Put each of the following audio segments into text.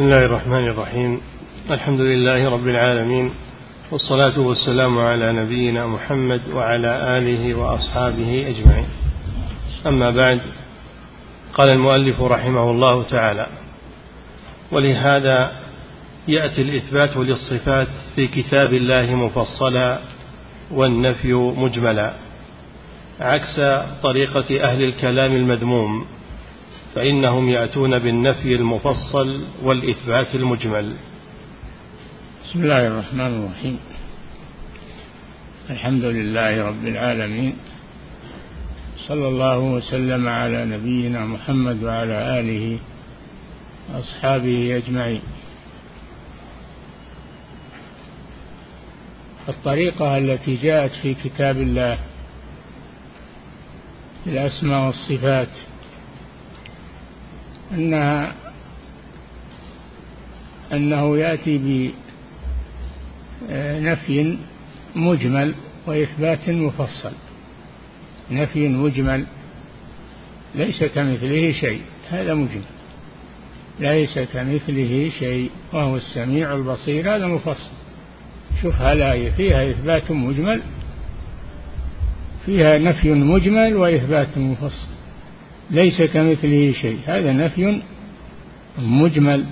بسم الله الرحمن الرحيم. الحمد لله رب العالمين والصلاة والسلام على نبينا محمد وعلى آله وأصحابه أجمعين. أما بعد قال المؤلف رحمه الله تعالى ولهذا يأتي الإثبات للصفات في كتاب الله مفصلا والنفي مجملا عكس طريقة أهل الكلام المذموم. فإنهم يأتون بالنفي المفصل والإثبات المجمل. بسم الله الرحمن الرحيم. الحمد لله رب العالمين. صلى الله وسلم على نبينا محمد وعلى آله وأصحابه أجمعين. الطريقة التي جاءت في كتاب الله الأسماء والصفات أنها أنه يأتي بنفي مجمل وإثبات مفصل. نفي مجمل ليس كمثله شيء هذا مجمل. ليس كمثله شيء وهو السميع البصير هذا مفصل. شوف هالآية فيها إثبات مجمل؟ فيها نفي مجمل وإثبات مفصل. ليس كمثله شيء. هذا نفي مجمل.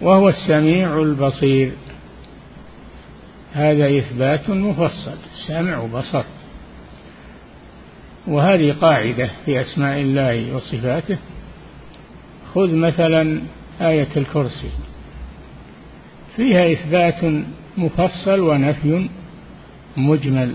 وهو السميع البصير. هذا إثبات مفصل سمع وبصر. وهذه قاعدة في أسماء الله وصفاته. خذ مثلا آية الكرسي. فيها إثبات مفصل ونفي مجمل.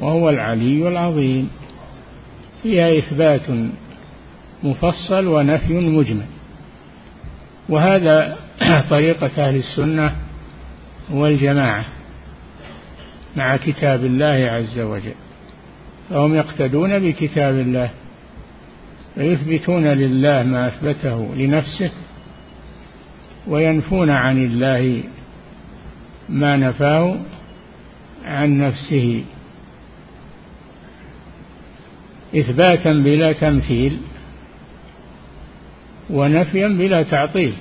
وهو العلي العظيم. فيها إثبات مفصل ونفي مجمل. وهذا طريقة أهل السنة والجماعة مع كتاب الله عز وجل. فهم يقتدون بكتاب الله ويثبتون لله ما أثبته لنفسه وينفون عن الله ما نفاه عن نفسه. إثباتا بلا تمثيل ونفيا بلا تعطيل.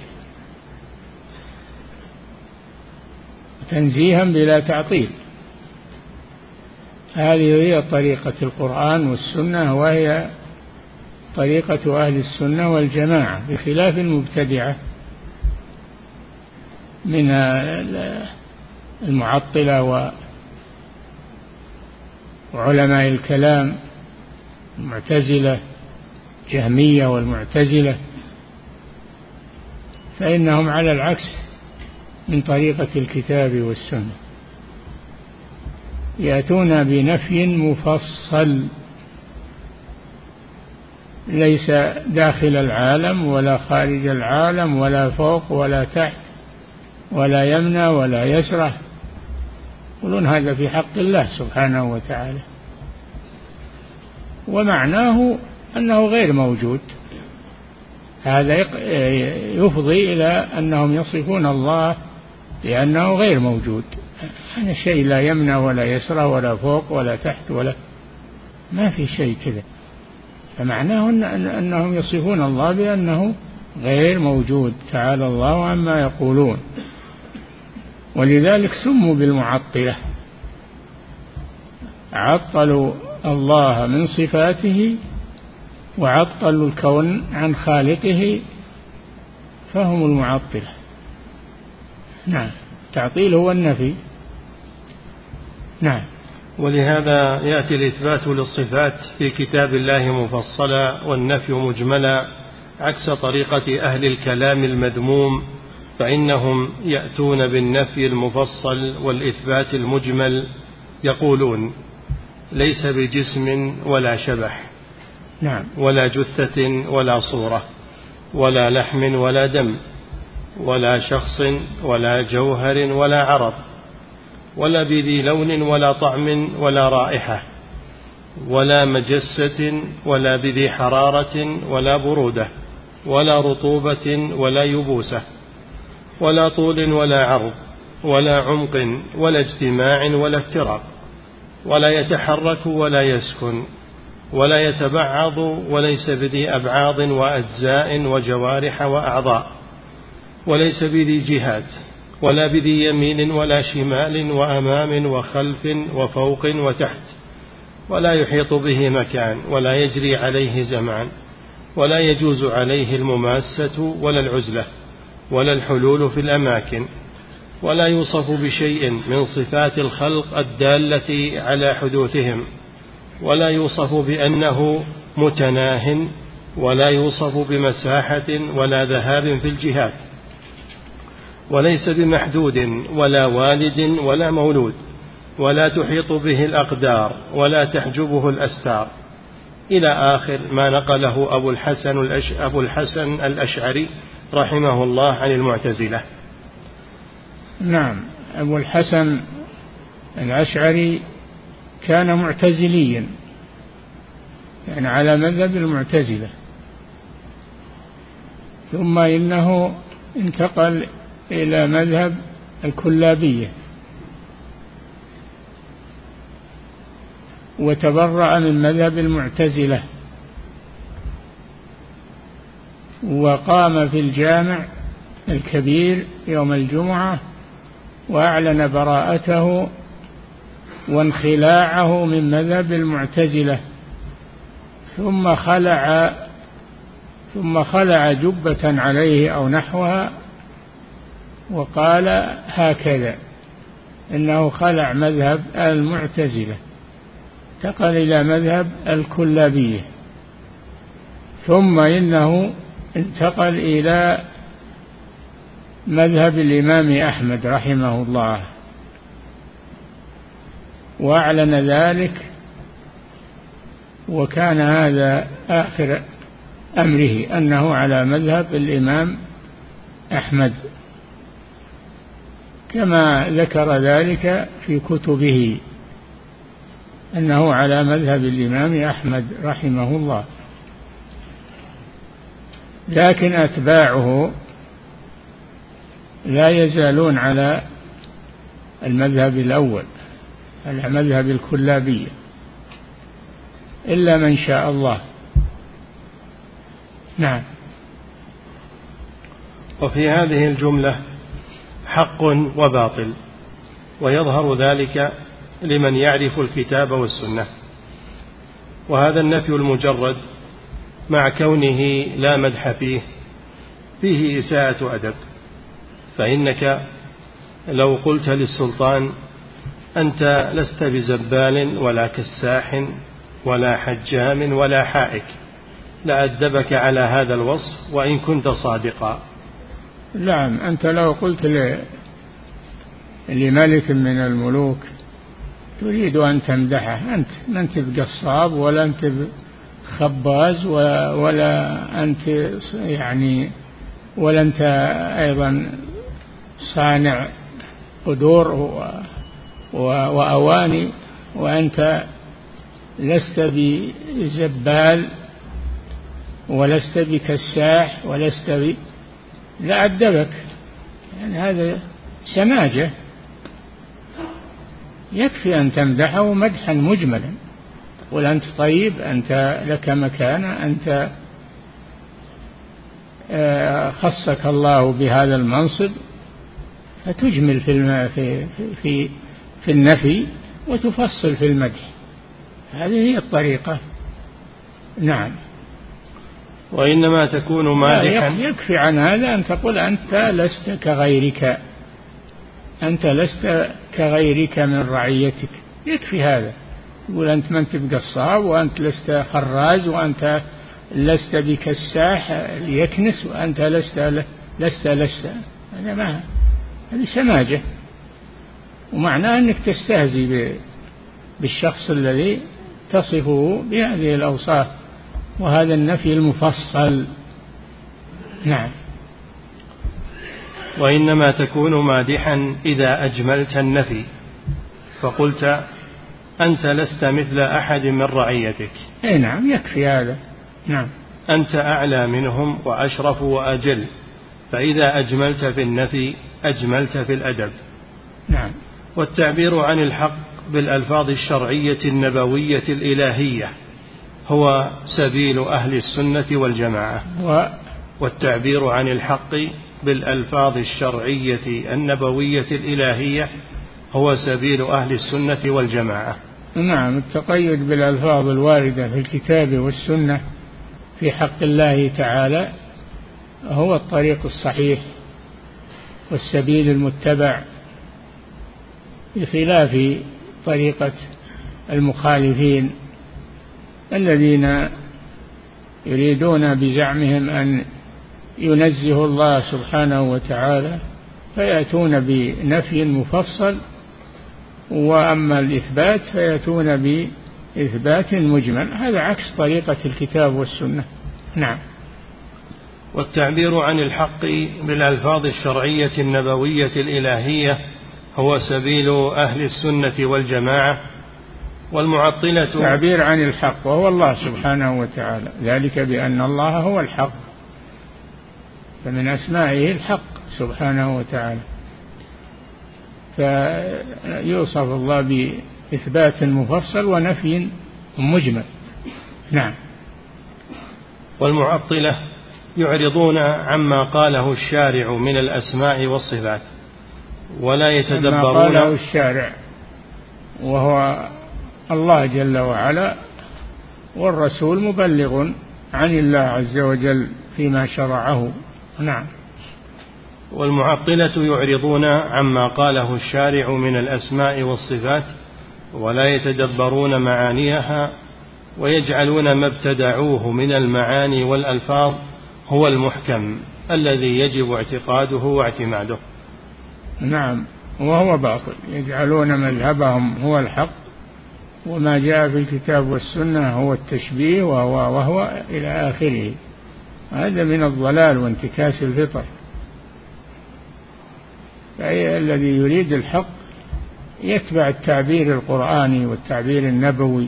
تنزيها بلا تعطيل. هذه هي طريقة القرآن والسنة وهي طريقة أهل السنة والجماعة بخلاف المبتدعة من المعطلة وعلماء الكلام. المعتزلة جهمية والمعتزلة فإنهم على العكس من طريقة الكتاب والسنة. يأتون بنفي مفصل ليس داخل العالم ولا خارج العالم ولا فوق ولا تحت ولا يمنى ولا يسره يقولون هذا في حق الله سبحانه وتعالى. ومعناه أنه غير موجود. هذا يفضي إلى أنهم يصفون الله بأنه غير موجود. هذا شيء لا يمنى ولا يسرى ولا فوق ولا تحت ولا ما في شيء كذا. فمعناه أن أنهم يصفون الله بأنه غير موجود. تعالى الله عما يقولون. ولذلك سموا بالمعطلة. عطلوا الله من صفاته وعطلوا الكون عن خالقه فهم المعطلة. نعم. التعطيل هو النفي. نعم. ولهذا يأتي الإثبات للصفات في كتاب الله مفصلا والنفي مجملا عكس طريقة أهل الكلام المذموم فإنهم يأتون بالنفي المفصل والإثبات المجمل يقولون ليس بجسم ولا شبح. نعم. ولا جثة ولا صورة. ولا لحم ولا دم. ولا شخص ولا جوهر ولا عرض. ولا بذي لون ولا طعم ولا رائحة. ولا مجسة ولا بذي حرارة ولا برودة. ولا رطوبة ولا يبوسة. ولا طول ولا عرض. ولا عمق ولا اجتماع ولا افتراق. ولا يتحرك ولا يسكن ولا يتبعض وليس بذي أبعاض وأجزاء وجوارح وأعضاء وليس بذي جهات ولا بذي يمين ولا شمال وأمام وخلف وفوق وتحت ولا يحيط به مكان ولا يجري عليه زمان ولا يجوز عليه المماسة ولا العزلة ولا الحلول في الأماكن ولا يوصف بشيء من صفات الخلق الدالة على حدوثهم ولا يوصف بأنه متناه ولا يوصف بمساحة ولا ذهاب في الجهات وليس بمحدود ولا والد ولا مولود ولا تحيط به الأقدار ولا تحجبه الأستار إلى آخر ما نقله أبو الحسن. أبو الحسن الأشعري رحمه الله عن المعتزلة نعم. أبو الحسن الأشعري كان معتزليا يعني على مذهب المعتزلة. ثم إنه انتقل إلى مذهب الكلابية. وتبرأ من مذهب المعتزلة. وقام في الجامع الكبير يوم الجمعة وأعلن براءته وانخلاعه من مذهب المعتزلة. ثم خلع ثم خلع جبة عليه أو نحوها وقال هكذا إنه خلع مذهب المعتزلة انتقل إلى مذهب الكلابية. ثم إنه انتقل إلى مذهب الإمام أحمد رحمه الله. وأعلن ذلك وكان هذا آخر أمره أنه على مذهب الإمام أحمد. كما ذكر ذلك في كتبه أنه على مذهب الإمام أحمد رحمه الله. لكن أتباعه لا يزالون على المذهب الأول على مذهب الكلابية إلا من شاء الله. نعم. وفي هذه الجملة حق وباطل ويظهر ذلك لمن يعرف الكتاب والسنة. وهذا النفي المجرد مع كونه لا مدح فيه فيه إساءة أدب. فإنك لو قلت للسلطان أنت لست بزبال ولا كساح ولا حجام ولا حائك لأدبك على هذا الوصف وإن كنت صادقا. نعم أنت لو قلت لملك من الملوك تريد أن تمدحه. أنت ما أنت بقصاب ولا أنت خباز ولا أنت يعني ولا أنت أيضا صانع قدور وأواني وأنت لست بزبال ولست بكساح ولست ب لأدبك يعني هذا سماجة. يكفي أن تمدحه مدحا مجملا. تقول أنت طيب أنت لك مكانة أنت آه، خصك الله بهذا المنصب. فتجمل في في في في النفي وتفصل في المدح. هذه هي الطريقة. نعم. وإنما تكون مادحا يكفي عن هذا أن تقول أنت لست كغيرك. أنت لست كغيرك من رعيتك. يكفي هذا. تقول أنت ما أنت بقصاب وأنت لست خراز وأنت لست بكساح ليكنس وأنت لست لست لست. هذا ما هذه سماجة. ومعناه أنك تستهزي بالشخص الذي تصفه بهذه الأوصاف. وهذا النفي المفصل. نعم. وإنما تكون مادحا إذا أجملت النفي. فقلت أنت لست مثل أحد من رعيتك. أي نعم يكفي هذا. نعم. أنت أعلى منهم وأشرف وأجل. فإذا أجملت في النفي أجملت في الأدب. نعم. والتعبير عن الحق بالألفاظ الشرعية النبوية الإلهية هو سبيل أهل السنة والجماعة. و والتعبير عن الحق بالألفاظ الشرعية النبوية الإلهية هو سبيل أهل السنة والجماعة. نعم التقيد بالألفاظ الواردة في الكتاب والسنة في حق الله تعالى هو الطريق الصحيح والسبيل المتبع بخلاف طريقة المخالفين الذين يريدون بزعمهم أن ينزه الله سبحانه وتعالى فيأتون بنفي مفصل وأما الإثبات فيأتون بإثبات مجمل. هذا عكس طريقة الكتاب والسنة. نعم. والتعبير عن الحق بالألفاظ الشرعية النبوية الإلهية هو سبيل أهل السنة والجماعة والمعطلة. تعبير عن الحق وهو الله سبحانه وتعالى. ذلك بأن الله هو الحق فمن أسمائه الحق سبحانه وتعالى. فيوصف الله بإثبات مفصل ونفي مجمل. نعم. والمعطلة يعرضون عما قاله الشارع من الأسماء والصفات ولا يتدبرون ما قاله الشارع وهو الله جل وعلا والرسول مبلغ عن الله عز وجل فيما شرعه. نعم. والمعطلة يعرضون عما قاله الشارع من الأسماء والصفات ولا يتدبرون معانيها ويجعلون ما ابتدعوه من المعاني والألفاظ هو المحكم الذي يجب اعتقاده واعتماده. نعم وهو باطل. يجعلون مذهبهم هو الحق وما جاء في الكتاب والسنة هو التشبيه وهو, وهو إلى آخره. هذا من الضلال وانتكاس الفطر. فأي الذي يريد الحق يتبع التعبير القرآني والتعبير النبوي.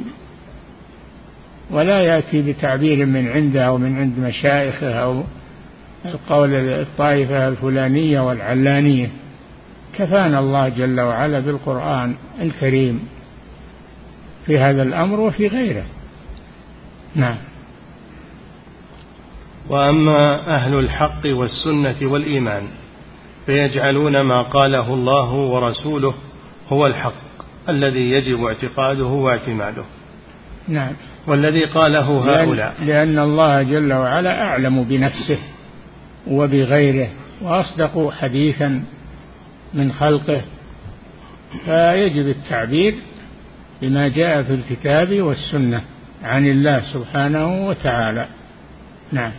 ولا يأتي بتعبير من عنده أو من عند مشايخه أو القول الطائفة الفلانية والعلانية. كفانا الله جل وعلا بالقرآن الكريم في هذا الأمر وفي غيره. نعم. وأما أهل الحق والسنة والإيمان فيجعلون ما قاله الله ورسوله هو الحق الذي يجب اعتقاده واعتماده. نعم. والذي قاله هؤلاء. لأن, لأن الله جل وعلا أعلم بنفسه وبغيره وأصدق حديثا من خلقه. فيجب التعبير بما جاء في الكتاب والسنة عن الله سبحانه وتعالى. نعم.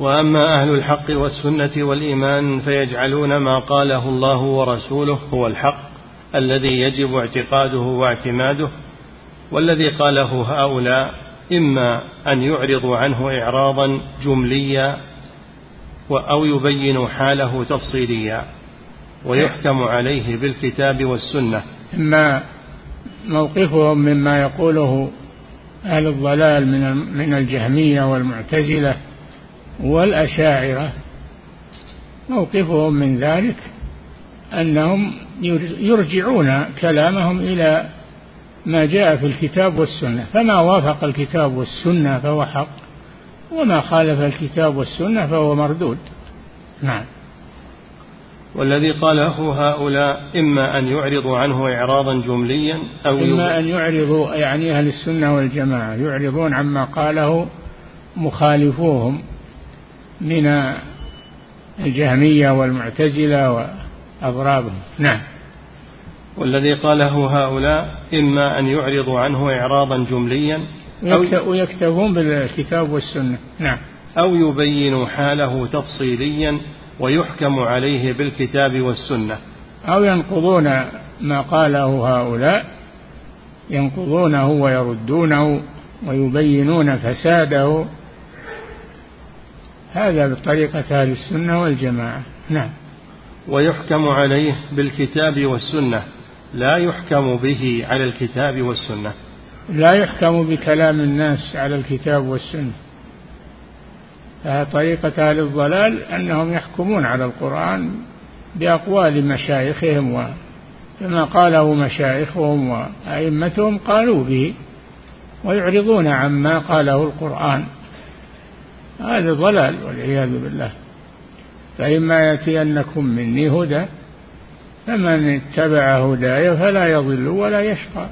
وأما أهل الحق والسنة والإيمان فيجعلون ما قاله الله ورسوله هو الحق الذي يجب اعتقاده واعتماده والذي قاله هؤلاء إما أن يعرضوا عنه اعراضا جمليا أو يبينوا حاله تفصيليا ويحكم عليه بالكتاب والسنة. إما موقفهم مما يقوله أهل الضلال من من الجهمية والمعتزلة والأشاعرة. موقفهم من ذلك أنهم يرجعون كلامهم إلى ما جاء في الكتاب والسنة. فما وافق الكتاب والسنة فهو حق وما خالف الكتاب والسنة فهو مردود. نعم. والذي قاله هؤلاء إما أن يعرضوا عنه إعراضا جمليا أو إما أن يعرضوا يعني أهل السنة والجماعة يعرضون عما قاله مخالفوهم من الجهمية والمعتزلة وأضرابهم نعم. والذي قاله هؤلاء إما أن يعرضوا عنه إعراضا جمليا أو ويكتفون بالكتاب والسنة. نعم. أو يبينوا حاله تفصيليا ويحكم عليه بالكتاب والسنة. أو ينقضون ما قاله هؤلاء ينقضونه ويردونه ويبينون فساده. هذا بطريقة أهل السنة والجماعة. نعم. ويحكم عليه بالكتاب والسنة. لا يحكم به على الكتاب والسنة. لا يحكم بكلام الناس على الكتاب والسنة. طريقة أهل الضلال أنهم يحكمون على القرآن بأقوال مشايخهم وكما قاله مشايخهم وأئمتهم قالوا به ويعرضون عما قاله القرآن. هذا ضلال والعياذ بالله. فإما يأتينكم مني هدى فمن اتبع هداي فلا يضل ولا يشقى.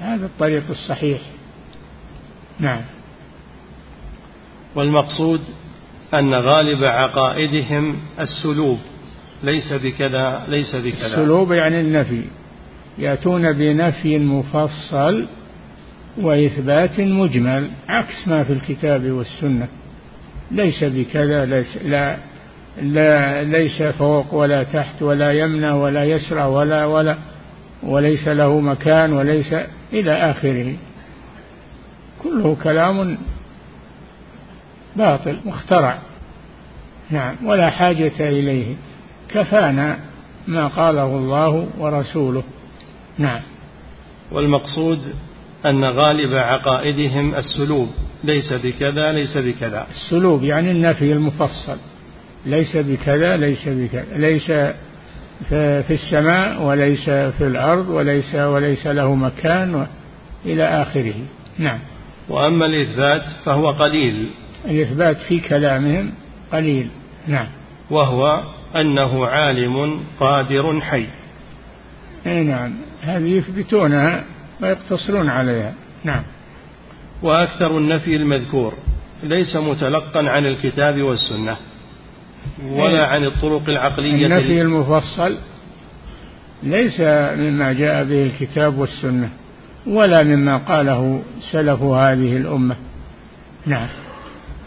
هذا الطريق الصحيح. نعم. والمقصود أن غالب عقائدهم السلوب. ليس بكذا ليس بكذا. السلوب يعني النفي. يأتون بنفي مفصل وإثبات مجمل عكس ما في الكتاب والسنة. ليس بكذا ليس لا. لا ليس فوق ولا تحت ولا يمنى ولا يسرى ولا ولا وليس له مكان وليس إلى آخره. كله كلام باطل مخترع. نعم ولا حاجة إليه. كفانا ما قاله الله ورسوله. نعم. والمقصود أن غالب عقائدهم السلوب. ليس بكذا ليس بكذا. السلوب يعني النفي المفصل. ليس بكذا ليس بكذا ليس في السماء وليس في الأرض وليس وليس له مكان إلى آخره. نعم. وأما الإثبات فهو قليل. الإثبات في كلامهم قليل. نعم. وهو أنه عالم قادر حي. أي نعم. هذه يثبتونها ويقتصرون عليها. نعم. وأكثر النفي المذكور ليس متلقا عن الكتاب والسنة. ولا عن الطرق العقلية النفي المفصل ليس مما جاء به الكتاب والسنة ولا مما قاله سلف هذه الأمة. نعم.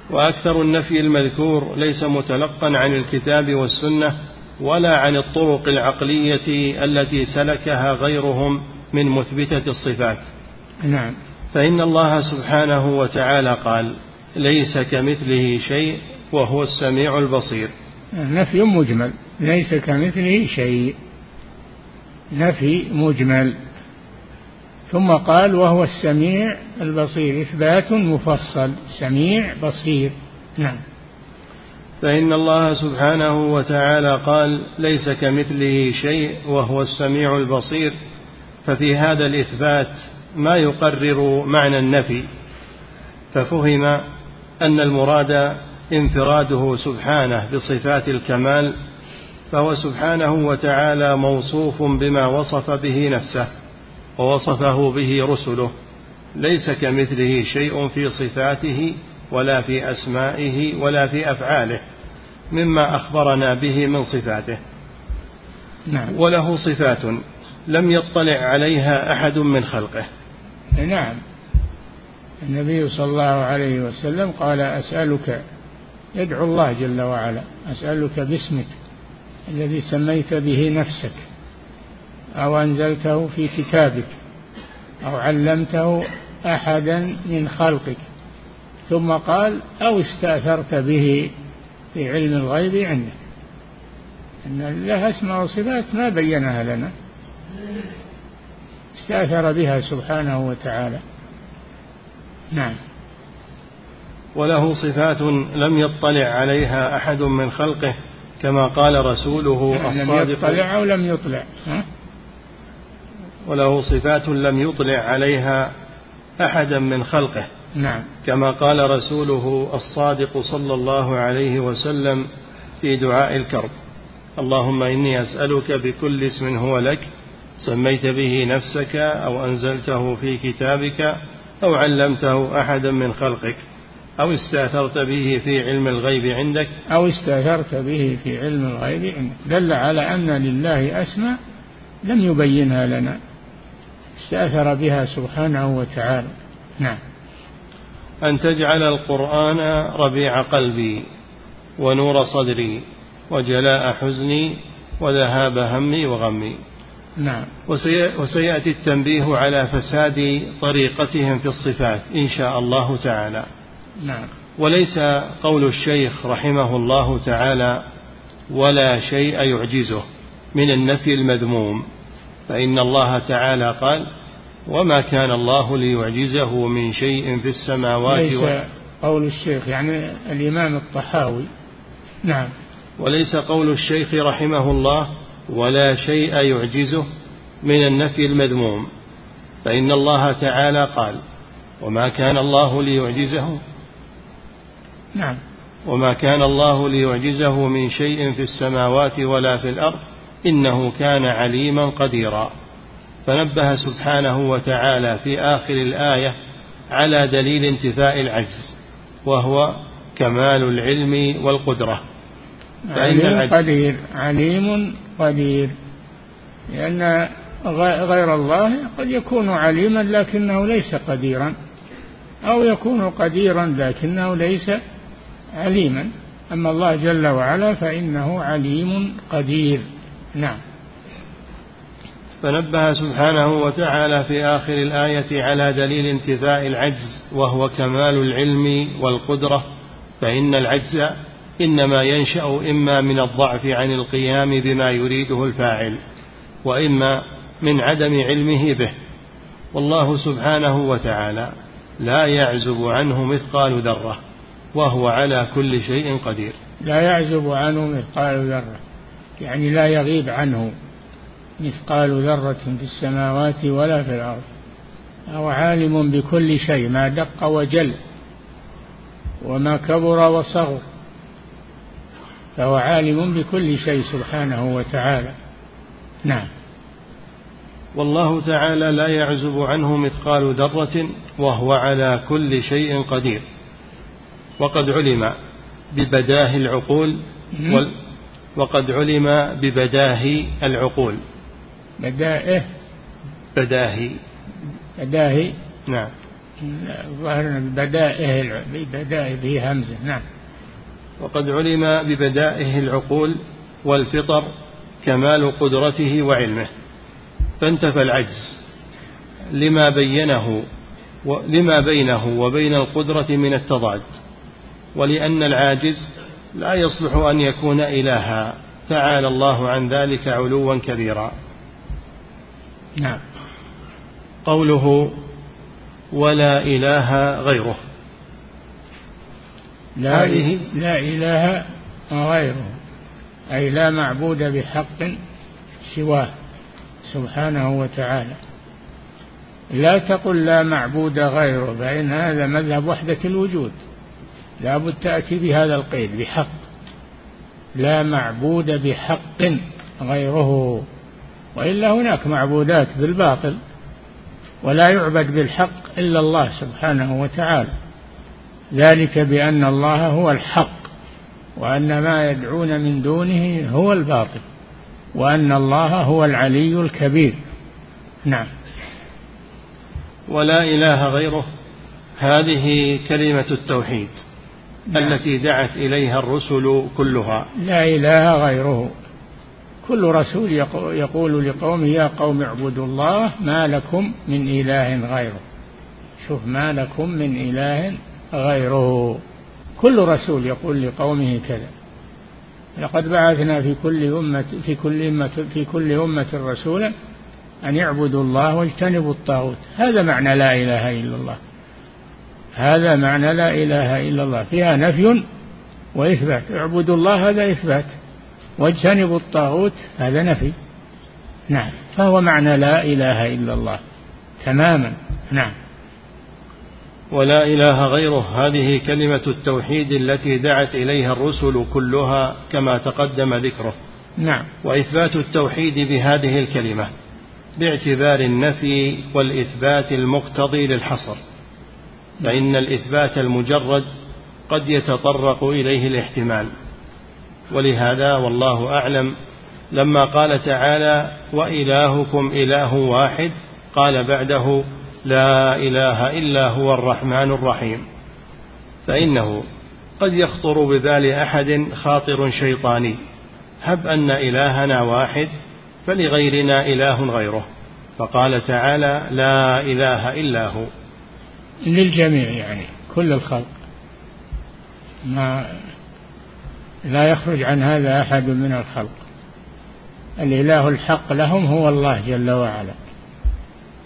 وأكثر النفي المذكور ليس متلقا عن الكتاب والسنة ولا عن الطرق العقلية التي سلكها غيرهم من مثبتة الصفات. نعم. فإن الله سبحانه وتعالى قال ليس كمثله شيء وهو السميع البصير. نفي مجمل ليس كمثله شيء. نفي مجمل. ثم قال وهو السميع البصير. إثبات مفصل. سميع بصير. نعم. فإن الله سبحانه وتعالى قال ليس كمثله شيء وهو السميع البصير. ففي هذا الإثبات ما يقرر معنى النفي. ففهم أن المراد انفراده سبحانه بصفات الكمال فهو سبحانه وتعالى موصوف بما وصف به نفسه ووصفه به رسله. ليس كمثله شيء في صفاته ولا في أسمائه ولا في أفعاله مما أخبرنا به من صفاته. نعم. وله صفات لم يطلع عليها أحد من خلقه. نعم. النبي صلى الله عليه وسلم قال أسألك يدعو الله جل وعلا. أسألك باسمك الذي سميت به نفسك أو أنزلته في كتابك أو علمته أحدا من خلقك. ثم قال أو استأثرت به في علم الغيب عندك. أن له أسماء وصفات ما بينها لنا. استأثر بها سبحانه وتعالى. نعم. وله صفات لم يطلع عليها أحد من خلقه كما قال رسوله الصادق لم يطلع أو لم يطلع ها؟ وله صفات لم يطلع عليها احدا من خلقه. نعم. كما قال رسوله الصادق صلى الله عليه وسلم في دعاء الكرب اللهم إني أسألك بكل اسم هو لك سميت به نفسك أو أنزلته في كتابك أو علمته احدا من خلقك. أو استأثرت به في علم الغيب عندك؟ أو استأثرت به في علم الغيب عندك. دل على أن لله اسماء لم يبينها لنا. استأثر بها سبحانه وتعالى. نعم. أن تجعل القرآن ربيع قلبي ونور صدري وجلاء حزني وذهاب همي وغمي. نعم. وسيأتي التنبيه على فساد طريقتهم في الصفات إن شاء الله تعالى. نعم. وليس قول الشيخ رحمه الله تعالى ولا شيء يعجزه من النفي المذموم فإن الله تعالى قال وما كان الله ليعجزه من شيء في السماوات ليس قول الشيخ يعني الإمام الطحاوي. نعم. وليس قول الشيخ رحمه الله ولا شيء يعجزه من النفي المذموم فإن الله تعالى قال وما كان الله ليعجزه نعم. وما كان الله ليعجزه من شيء في السماوات ولا في الأرض إنه كان عليما قديرا. فنبه سبحانه وتعالى في آخر الآية على دليل انتفاء العجز وهو كمال العلم والقدرة. فإن العجز قدير عليم قدير. لأن غير الله قد يكون عليما لكنه ليس قديرا أو يكون قديرا لكنه ليس عليما. أما الله جل وعلا فإنه عليم قدير. نعم. فنبه سبحانه وتعالى في آخر الآية على دليل انتفاء العجز وهو كمال العلم والقدرة. فإن العجز إنما ينشأ إما من الضعف عن القيام بما يريده الفاعل وإما من عدم علمه به. والله سبحانه وتعالى لا يعزب عنه مثقال ذرة. وهو على كل شيء قدير. لا يعزب عنه مثقال ذرة يعني لا يغيب عنه مثقال ذرة في السماوات ولا في الأرض. هو عالم بكل شيء ما دق وجل وما كبر وصغر. فهو عالم بكل شيء سبحانه وتعالى. نعم. والله تعالى لا يعزب عنه مثقال ذرة وهو على كل شيء قدير. وقد علم ببداه العقول وال وقد علم ببداه العقول. بدائه بداهي بداهي نعم. ظاهر بدائه بدائه به همزة. نعم. وقد علم ببدائه العقول والفطر كمال قدرته وعلمه. فانتفى العجز. لما بينه لما بينه وبين القدرة من التضاد. ولأن العاجز لا يصلح أن يكون إلها. تعالى الله عن ذلك علوا كبيرا. نعم. قوله ولا إله غيره. لا, لا إله غيره. أي لا معبود بحق سواه سبحانه وتعالى. لا تقل لا معبود غيره. فإن هذا مذهب وحدة الوجود. لا بد تأتي بهذا القيد بحق. لا معبود بحق غيره. وإلا هناك معبودات بالباطل ولا يعبد بالحق إلا الله سبحانه وتعالى. ذلك بأن الله هو الحق وأن ما يدعون من دونه هو الباطل وأن الله هو العلي الكبير. نعم. ولا إله غيره. هذه كلمة التوحيد. نعم. التي دعت إليها الرسل كلها. لا إله غيره. كل رسول يقول لقومه يا قوم اعبدوا الله ما لكم من إله غيره. شوف ما لكم من إله غيره. كل رسول يقول لقومه كذا. لقد بعثنا في كل أمة في كل أمة في كل أمة رسولا أن يعبدوا الله واجتنبوا الطاغوت. هذا معنى لا إله إلا الله. هذا معنى لا إله إلا الله. فيها نفي وإثبات. اعبدوا الله هذا إثبات. واجتنبوا الطاغوت هذا نفي. نعم. فهو معنى لا إله إلا الله. تماما. نعم. ولا إله غيره. هذه كلمة التوحيد التي دعت إليها الرسل كلها كما تقدم ذكره. نعم. وإثبات التوحيد بهذه الكلمة باعتبار النفي والإثبات المقتضي للحصر. فإن الإثبات المجرد قد يتطرق إليه الاحتمال. ولهذا والله أعلم لما قال تعالى وإلهكم إله واحد قال بعده لا إله إلا هو الرحمن الرحيم فإنه قد يخطر ببال أحد خاطر شيطاني هب أن إلهنا واحد فلغيرنا إله غيره فقال تعالى لا إله إلا هو للجميع يعني كل الخلق. ما لا يخرج عن هذا أحد من الخلق. الإله الحق لهم هو الله جل وعلا.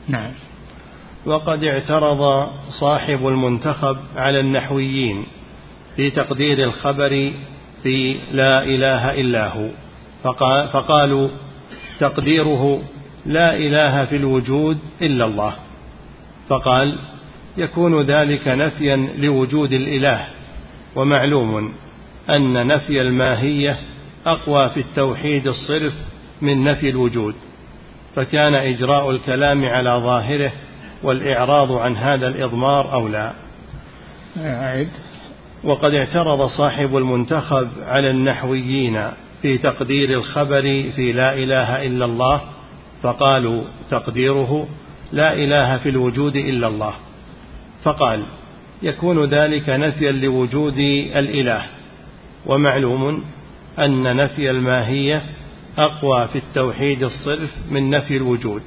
نعم. وقد اعترض صاحب المنتخب على النحويين في تقدير الخبر في لا إله إلا هو فقالوا تقديره لا إله في الوجود إلا الله. فقال يكون ذلك نفيا لوجود الإله ومعلوم أن نفي الماهية أقوى في التوحيد الصرف من نفي الوجود فكان إجراء الكلام على ظاهره والإعراض عن هذا الإضمار أولى. أعد. وقد اعترض صاحب المنتخب على النحويين في تقدير الخبر في لا إله إلا الله فقالوا تقديره لا إله في الوجود إلا الله. فقال يكون ذلك نفيا لوجود الإله. ومعلوم أن نفي الماهية أقوى في التوحيد الصرف من نفي الوجود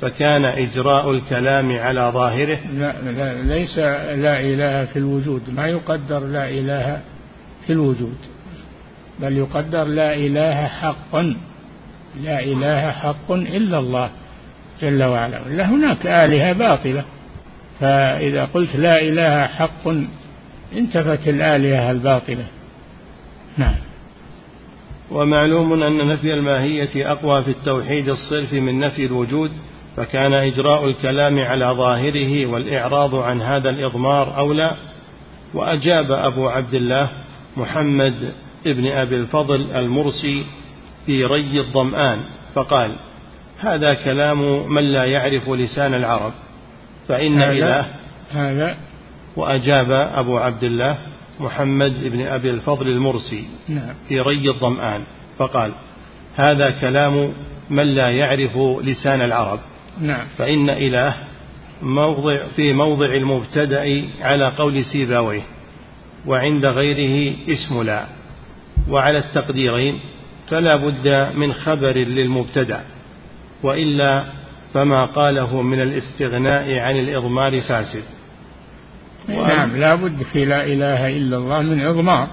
فكان إجراء الكلام على ظاهره. لا, لا ليس لا إله في الوجود ما يقدر لا إله في الوجود بل يقدر لا إله حق لا إله حق إلا الله جل وعلا. لا هناك آلهة باطلة. فإذا قلت لا إله حق انتفت الآلهة الباطلة. نعم. ومعلوم أن نفي الماهية أقوى في التوحيد الصرف من نفي الوجود فكان إجراء الكلام على ظاهره والإعراض عن هذا الإضمار أولى. وأجاب أبو عبد الله محمد ابن أبي الفضل المرسي في ري الظمآن فقال هذا كلام من لا يعرف لسان العرب. فإن هذا إله هذا وأجاب أبو عبد الله محمد بن أبي الفضل المرسي نعم. في ري الظمآن فقال هذا كلام من لا يعرف لسان العرب. نعم. فإن إله موضع في موضع المبتدأ على قول سيباويه وعند غيره اسم لا. وعلى التقديرين فلا بد من خبر للمبتدأ وإلا فما قاله من الاستغناء عن الإضمار فاسد. نعم لا بد في لا إله إلا الله من إضمار.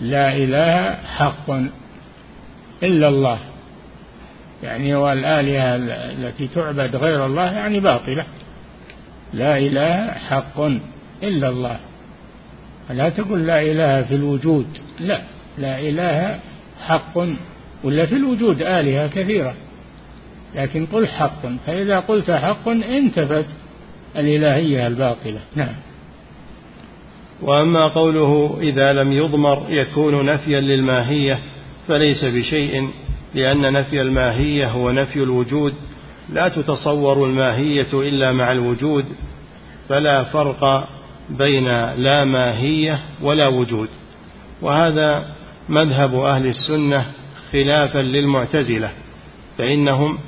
لا إله حق إلا الله. يعني والآلهة التي تعبد غير الله يعني باطلة. لا إله حق إلا الله. لا تقول لا إله في الوجود. لا لا إله حق ولا في الوجود آلهة كثيرة. لكن قل حق. فإذا قلت حق انتفت الإلهية الباطلة. نعم. وأما قوله إذا لم يضمر يكون نفيا للماهية فليس بشيء لأن نفي الماهية هو نفي الوجود. لا تتصور الماهية إلا مع الوجود فلا فرق بين لا ماهية ولا وجود. وهذا مذهب أهل السنة خلافا للمعتزلة فإنهم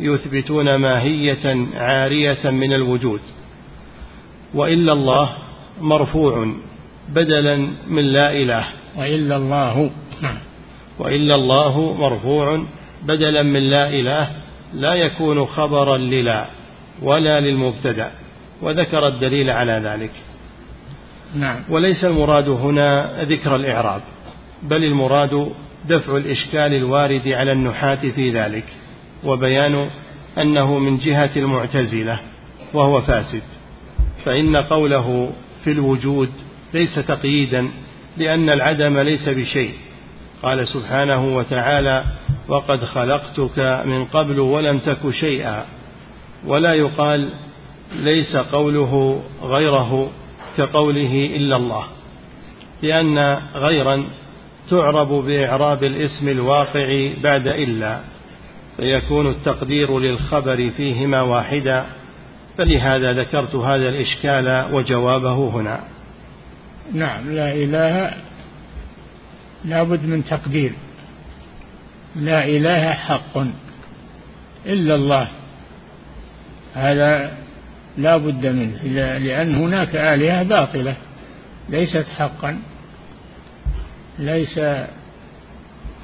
يثبتون ماهية عارية من الوجود. وإلا الله مرفوع بدلا من لا إله. وإلا الله. نعم. وإلا الله مرفوع بدلا من لا إله. لا يكون خبرا للا ولا للمبتدأ. وذكر الدليل على ذلك. نعم. وليس المراد هنا ذكر الإعراب بل المراد دفع الإشكال الوارد على النحاة في ذلك. وبيان أنه من جهة المعتزلة وهو فاسد فإن قوله في الوجود ليس تقييدا لأن العدم ليس بشيء. قال سبحانه وتعالى وقد خلقتك من قبل ولم تك شيئا ولا يقال ليس قوله غيره كقوله إلا الله لأن غيرا تعرب بإعراب الاسم الواقع بعد إلا. فيكون التقدير للخبر فيهما واحدا فلهذا ذكرت هذا الإشكال وجوابه هنا. نعم لا إله لابد من تقدير. لا إله حق إلا الله. هذا لا بد منه لأن هناك آلهة باطلة ليست حقا ليس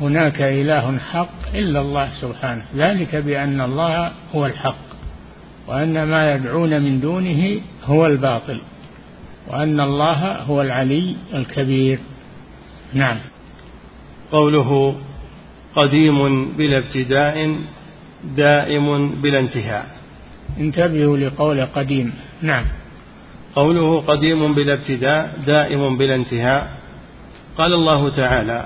هناك إله حق إلا الله سبحانه. ذلك بأن الله هو الحق وأن ما يدعون من دونه هو الباطل وأن الله هو العلي الكبير. نعم. قوله قديم بلا ابتداء دائم بلا انتهاء. انتبهوا لقول قديم. نعم. قوله قديم بلا ابتداء دائم بلا انتهاء. قال الله تعالى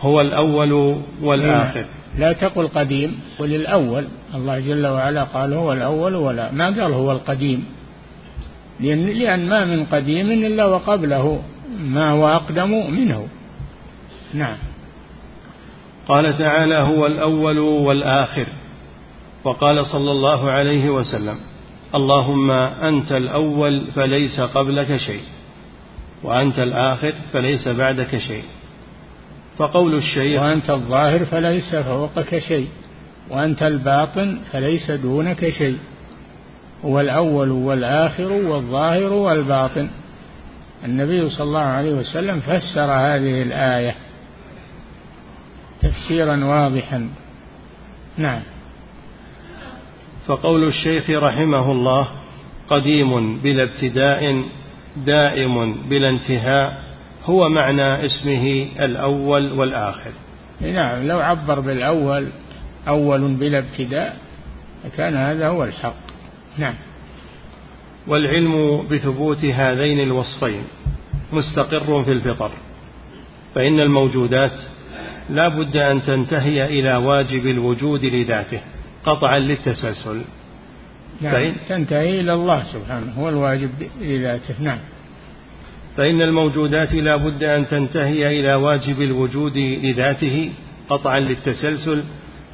هو الأول والآخر. لا تقل قديم قل الأول. الله جل وعلا قال هو الأول ولا ما قال هو القديم؟ لأن, لأن ما من قديم إلا وقبله ما هو أقدم منه. نعم. قال تعالى هو الأول والآخر. وقال صلى الله عليه وسلم اللهم أنت الأول فليس قبلك شيء وأنت الآخر فليس بعدك شيء. فقول الشيخ وأنت الظاهر فليس فوقك شيء وأنت الباطن فليس دونك شيء هو الأول والآخر والظاهر والباطن. النبي صلى الله عليه وسلم فسر هذه الآية تفسيرا واضحا. نعم. فقول الشيخ رحمه الله قديم بلا ابتداء دائم بلا انتهاء هو معنى اسمه الأول والآخر. نعم لو عبر بالأول أول بلا ابتداء كان هذا هو الحق. نعم. والعلم بثبوت هذين الوصفين مستقر في الفطر فإن الموجودات لا بد أن تنتهي إلى واجب الوجود لذاته قطعا للتسلسل. نعم فإن تنتهي إلى الله سبحانه هو الواجب لذاته. نعم. فإن الموجودات لا بد أن تنتهي إلى واجب الوجود لذاته قطعا للتسلسل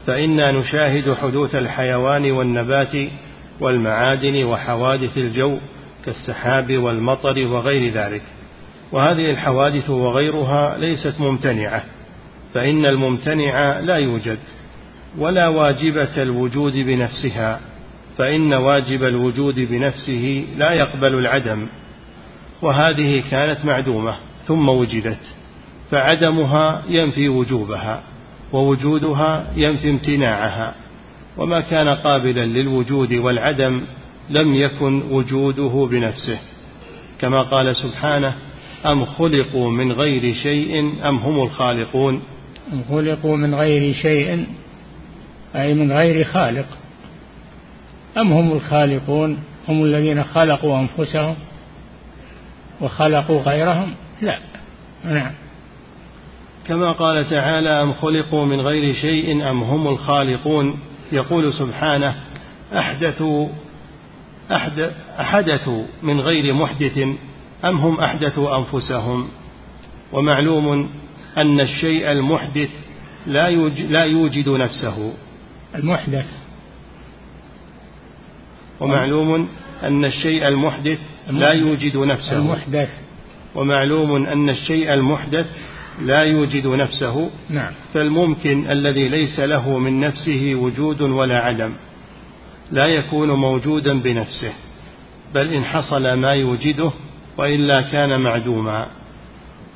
فإنا نشاهد حدوث الحيوان والنبات والمعادن وحوادث الجو كالسحاب والمطر وغير ذلك. وهذه الحوادث وغيرها ليست ممتنعة فإن الممتنع لا يوجد ولا واجبة الوجود بنفسها فإن واجب الوجود بنفسه لا يقبل العدم. وهذه كانت معدومة ثم وجدت فعدمها ينفي وجوبها ووجودها ينفي امتناعها وما كان قابلا للوجود والعدم لم يكن وجوده بنفسه. كما قال سبحانه أم خلقوا من غير شيء أم هم الخالقون؟ أم خلقوا من غير شيء أي من غير خالق. أم هم الخالقون؟ هم الذين خلقوا أنفسهم. وخلقوا غيرهم؟ لا. نعم. كما قال تعالى أم خلقوا من غير شيء أم هم الخالقون. يقول سبحانه أحدثوا أحدثوا من غير محدث أم هم أحدثوا أنفسهم؟ ومعلوم أن الشيء المحدث لا يوجد, لا يوجد نفسه. المحدث. ومعلوم أن الشيء المحدث لا يوجد نفسه. المحدث. ومعلوم أن الشيء المحدث لا يوجد نفسه. نعم. فالممكن الذي ليس له من نفسه وجود ولا عدم. لا يكون موجودا بنفسه. بل إن حصل ما يوجده وإلا كان معدوما.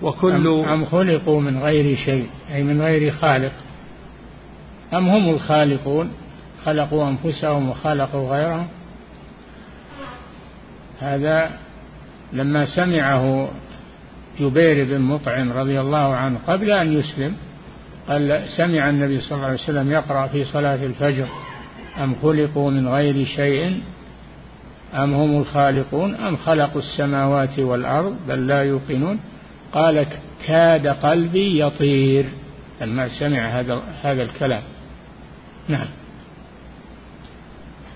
وكل أم خلقوا من غير شيء أي من غير خالق. أم هم الخالقون؟ خلقوا أنفسهم وخلقوا غيرهم. هذا لما سمعه جبير بن مطعم رضي الله عنه قبل أن يسلم قال سمع النبي صلى الله عليه وسلم يقرأ في صلاة الفجر أم خلقوا من غير شيء؟ أم هم الخالقون؟ أم خلقوا السماوات والأرض بل لا يوقنون؟ قال كاد قلبي يطير لما سمع هذا هذا الكلام. نعم.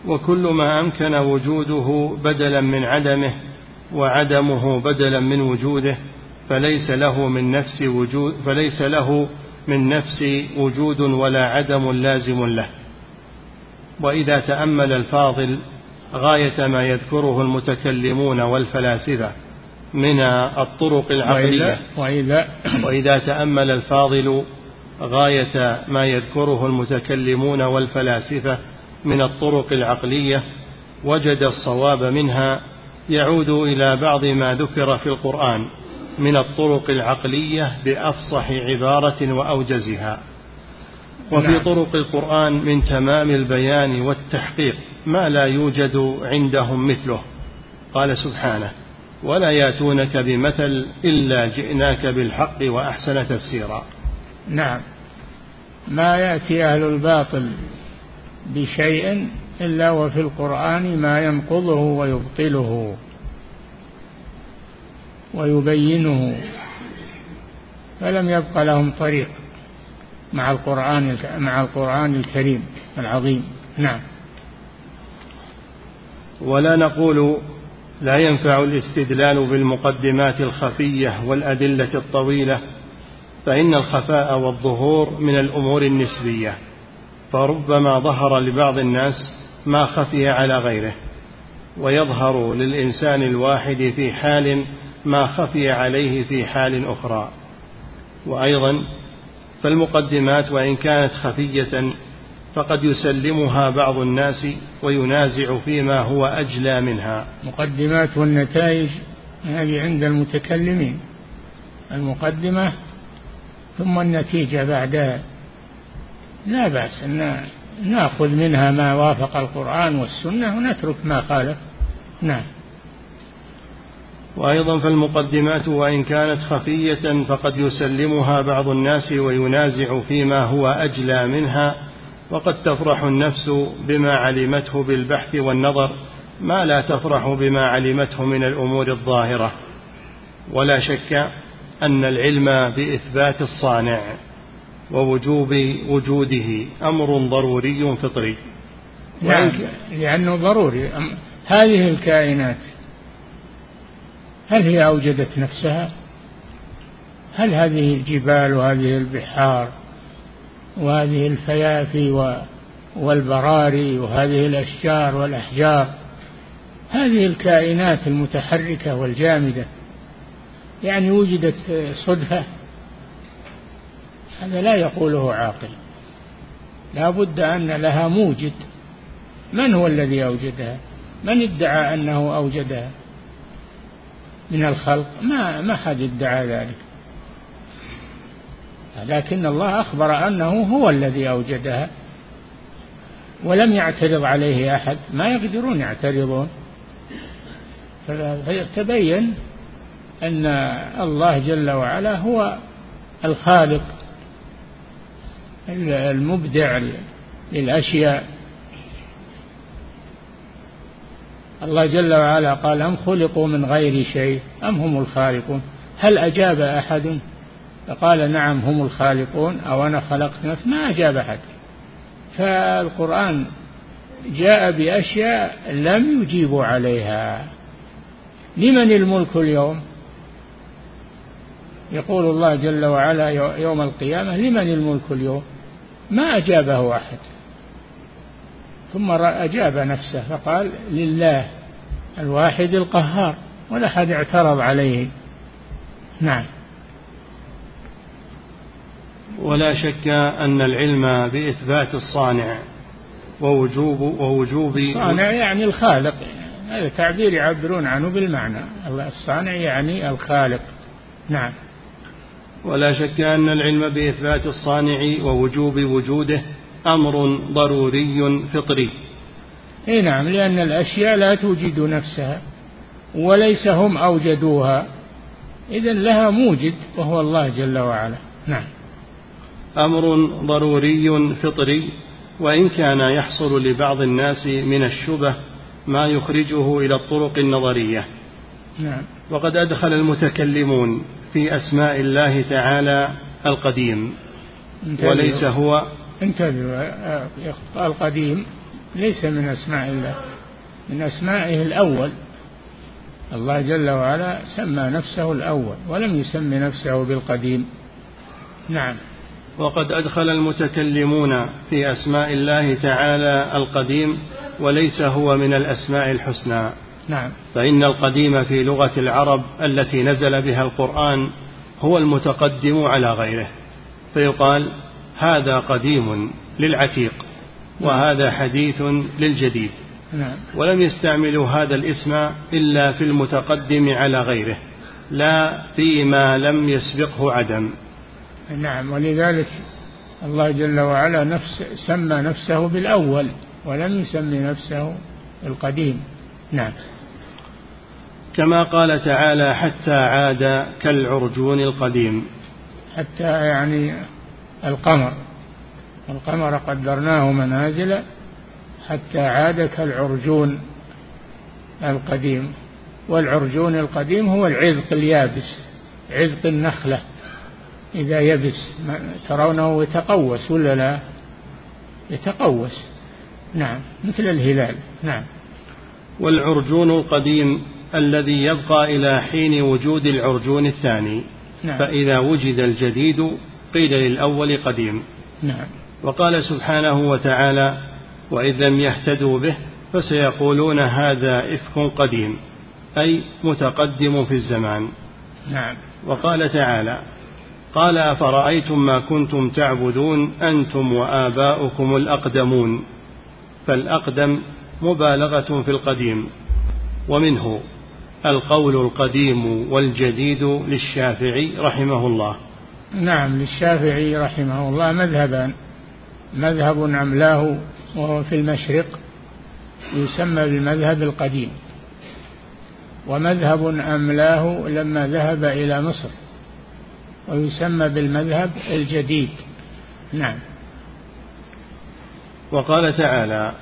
وكل ما أمكن وجوده بدلا من عدمه وعدمه بدلا من وجوده فليس له من نفس وجود فليس له من نفس وجود ولا عدم لازم له. وإذا تأمل الفاضل غاية ما يذكره المتكلمون والفلاسفة من الطرق العقلية. وإذا, وإذا تأمل الفاضل غاية ما يذكره المتكلمون والفلاسفة من الطرق العقلية وجد الصواب منها يعود إلى بعض ما ذكر في القرآن من الطرق العقلية بأفصح عبارة وأوجزها. وفي نعم. طرق القرآن من تمام البيان والتحقيق ما لا يوجد عندهم مثله. قال سبحانه ولا يأتونك بمثل إلا جئناك بالحق وأحسن تفسيرا. نعم. ما يأتي أهل الباطل بشيء إلا وفي القرآن ما ينقضه ويبطله ويبينه فلم يبق لهم طريق مع القرآن مع القرآن الكريم العظيم. نعم. ولا نقول لا ينفع الاستدلال بالمقدمات الخفية والأدلة الطويلة فإن الخفاء والظهور من الأمور النسبية. فربما ظهر لبعض الناس ما خفي على غيره ويظهر للإنسان الواحد في حال ما خفي عليه في حال أخرى. وأيضا فالمقدمات وإن كانت خفية فقد يسلمها بعض الناس وينازع فيما هو أجلى منها. مقدمات والنتائج هذه عند المتكلمين. المقدمة ثم النتيجة بعدها لا بأس أن نأخذ منها ما وافق القرآن والسنة ونترك ما خالف نعم. وأيضا فالمقدمات وإن كانت خفية فقد يسلمها بعض الناس وينازع فيما هو أجلى منها وقد تفرح النفس بما علمته بالبحث والنظر ما لا تفرح بما علمته من الأمور الظاهرة. ولا شك أن العلم بإثبات الصانع. ووجوب وجوده أمر ضروري فطري. نعم. لأنه ضروري. هذه الكائنات هل هي أوجدت نفسها؟ هل هذه الجبال وهذه البحار وهذه الفيافي والبراري وهذه الأشجار والأحجار هذه الكائنات المتحركة والجامدة يعني وجدت صدفة؟ هذا لا يقوله عاقل. لا بد أن لها موجد. من هو الذي أوجدها؟ من ادعى أنه أوجدها؟ من الخلق؟ ما ما حد ادعى ذلك. لكن الله أخبر أنه هو الذي أوجدها. ولم يعترض عليه أحد. ما يقدرون يعترضون. فتبين أن الله جل وعلا هو الخالق. المبدع للأشياء. الله جل وعلا قال أم خلقوا من غير شيء؟ أم هم الخالقون؟ هل أجاب أحد؟ فقال نعم هم الخالقون. أو أنا خلقت نفس ما أجاب أحد. فالقرآن جاء بأشياء لم يجيبوا عليها. لمن الملك اليوم؟ يقول الله جل وعلا يوم القيامة لمن الملك اليوم؟ ما أجابه أحد. ثم أجاب نفسه فقال لله الواحد القهار ولا أحد اعترض عليه. نعم. ولا شك أن العلم بإثبات الصانع ووجوب ووجوب الصانع يعني الخالق. هذا تعبير يعبرون عنه بالمعنى. الصانع يعني الخالق. نعم. ولا شك أن العلم بإثبات الصانع ووجوب وجوده أمر ضروري فطري. إي نعم لأن الأشياء لا توجد نفسها وليس هم أوجدوها. إذا لها موجد وهو الله جل وعلا. نعم. أمر ضروري فطري وإن كان يحصل لبعض الناس من الشبه ما يخرجه إلى الطرق النظرية. نعم. وقد أدخل المتكلمون في أسماء الله تعالى القديم وليس هو. انتبهوا القديم ليس من أسماء الله من أسمائه الأول. الله جل وعلا سمى نفسه الأول ولم يسمي نفسه بالقديم. نعم. وقد أدخل المتكلمون في أسماء الله تعالى القديم وليس هو من الأسماء الحسنى. نعم. فإن القديم في لغة العرب التي نزل بها القرآن هو المتقدم على غيره فيقال هذا قديم للعتيق وهذا حديث للجديد. نعم. ولم يستعملوا هذا الاسم إلا في المتقدم على غيره لا فيما لم يسبقه عدم. نعم ولذلك الله جل وعلا نفس سمى نفسه بالأول ولم يسمي نفسه القديم. نعم. كما قال تعالى حتى عاد كالعرجون القديم. حتى يعني القمر. القمر قدرناه منازل حتى عاد كالعرجون القديم. والعرجون القديم هو العذق اليابس عذق النخلة. إذا يبس ترونه يتقوس ولا لا؟ يتقوس. نعم مثل الهلال. نعم. والعرجون القديم الذي يبقى إلى حين وجود العرجون الثاني. نعم. فإذا وجد الجديد قيل للأول قديم. نعم. وقال سبحانه وتعالى وإذ لم يهتدوا به فسيقولون هذا إفك قديم أي متقدم في الزمان. نعم. وقال تعالى قال أفرأيتم ما كنتم تعبدون أنتم وآباؤكم الأقدمون؟ فالأقدم مبالغة في القديم ومنه القول القديم والجديد للشافعي رحمه الله. نعم للشافعي رحمه الله مذهبان. مذهب أملاه وهو في المشرق يسمى بالمذهب القديم. ومذهب أملاه لما ذهب إلى مصر ويسمى بالمذهب الجديد. نعم. وقال تعالى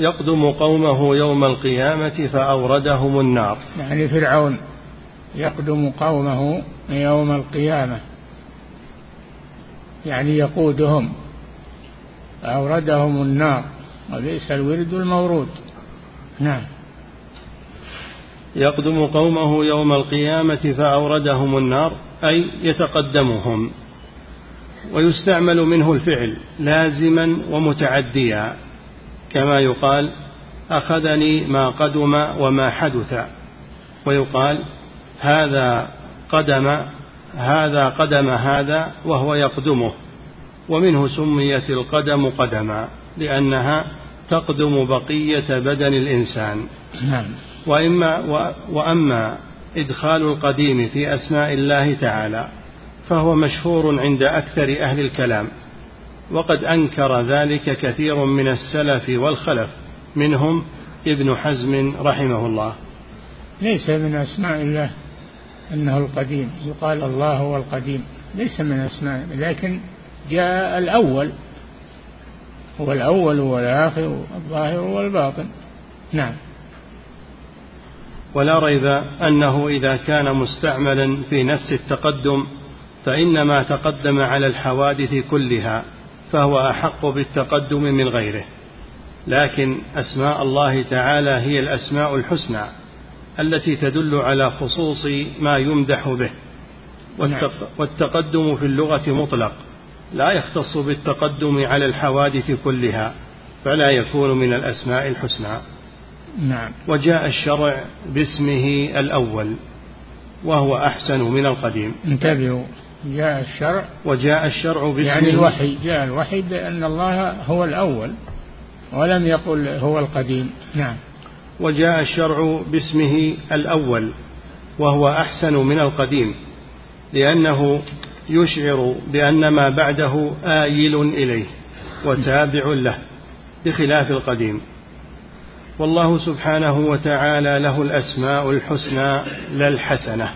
يقدم قومه يوم القيامة فأوردهم النار. يعني فرعون يقدم قومه يوم القيامة. يعني يقودهم. فأوردهم النار. وبئس الورد المورود. نعم. يقدم قومه يوم القيامة فأوردهم النار أي يتقدمهم. ويستعمل منه الفعل لازما ومتعديا. كما يقال أخذني ما قدم وما حدث. ويقال هذا قدم هذا قدم هذا وهو يقدمه ومنه سميت القدم قدما لأنها تقدم بقية بدن الإنسان. نعم. وإما وأما إدخال القديم في أسماء الله تعالى فهو مشهور عند أكثر أهل الكلام. وقد أنكر ذلك كثير من السلف والخلف منهم ابن حزم رحمه الله. ليس من أسماء الله أنه القديم يقال الله هو القديم ليس من أسماء لكن جاء الأول. هو الأول والآخر والظاهر والباطن نعم. ولا ريب أنه إذا كان مستعملا في نفس التقدم فإنما تقدم على الحوادث كلها. فهو أحق بالتقدم من غيره. لكن أسماء الله تعالى هي الأسماء الحسنى التي تدل على خصوص ما يمدح به. نعم. والتقدم في اللغة مطلق لا يختص بالتقدم على الحوادث كلها فلا يكون من الأسماء الحسنى. نعم. وجاء الشرع باسمه الأول وهو أحسن من القديم. انتبهوا. جاء الشرع وجاء الشرع باسمه. يعني الوحي جاء الوحي بأن الله هو الأول ولم يقل هو القديم. نعم. وجاء الشرع باسمه الأول وهو أحسن من القديم لأنه يشعر بأن ما بعده آيل إليه وتابع له بخلاف القديم. والله سبحانه وتعالى له الأسماء الحسنى لا الحسنة.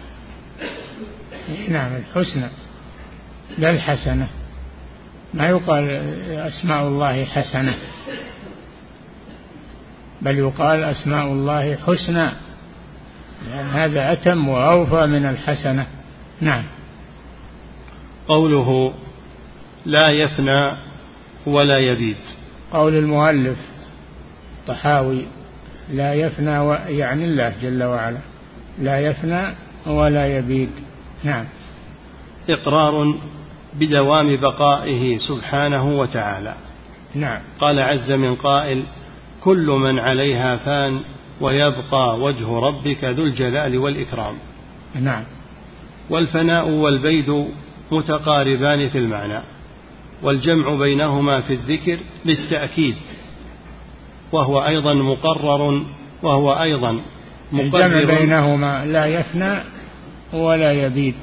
نعم الحسنى. لا الحسنة. ما يقال أسماء الله حسنة. بل يقال أسماء الله حسنى. لأن هذا أتم وأوفى من الحسنة. نعم. قوله لا يفنى ولا يبيد قول المؤلف طحاوي لا يفنى يعني الله جل وعلا. لا يفنى ولا يبيد نعم. إقرار بدوام بقائه سبحانه وتعالى. نعم. قال عز من قائل كل من عليها فان ويبقى وجه ربك ذو الجلال والإكرام. نعم. والفناء والبيد متقاربان في المعنى والجمع بينهما في الذكر للتأكيد وهو أيضا مقرر وهو أيضا مقرر الجمع بينهما لا يفنى ولا يبيد.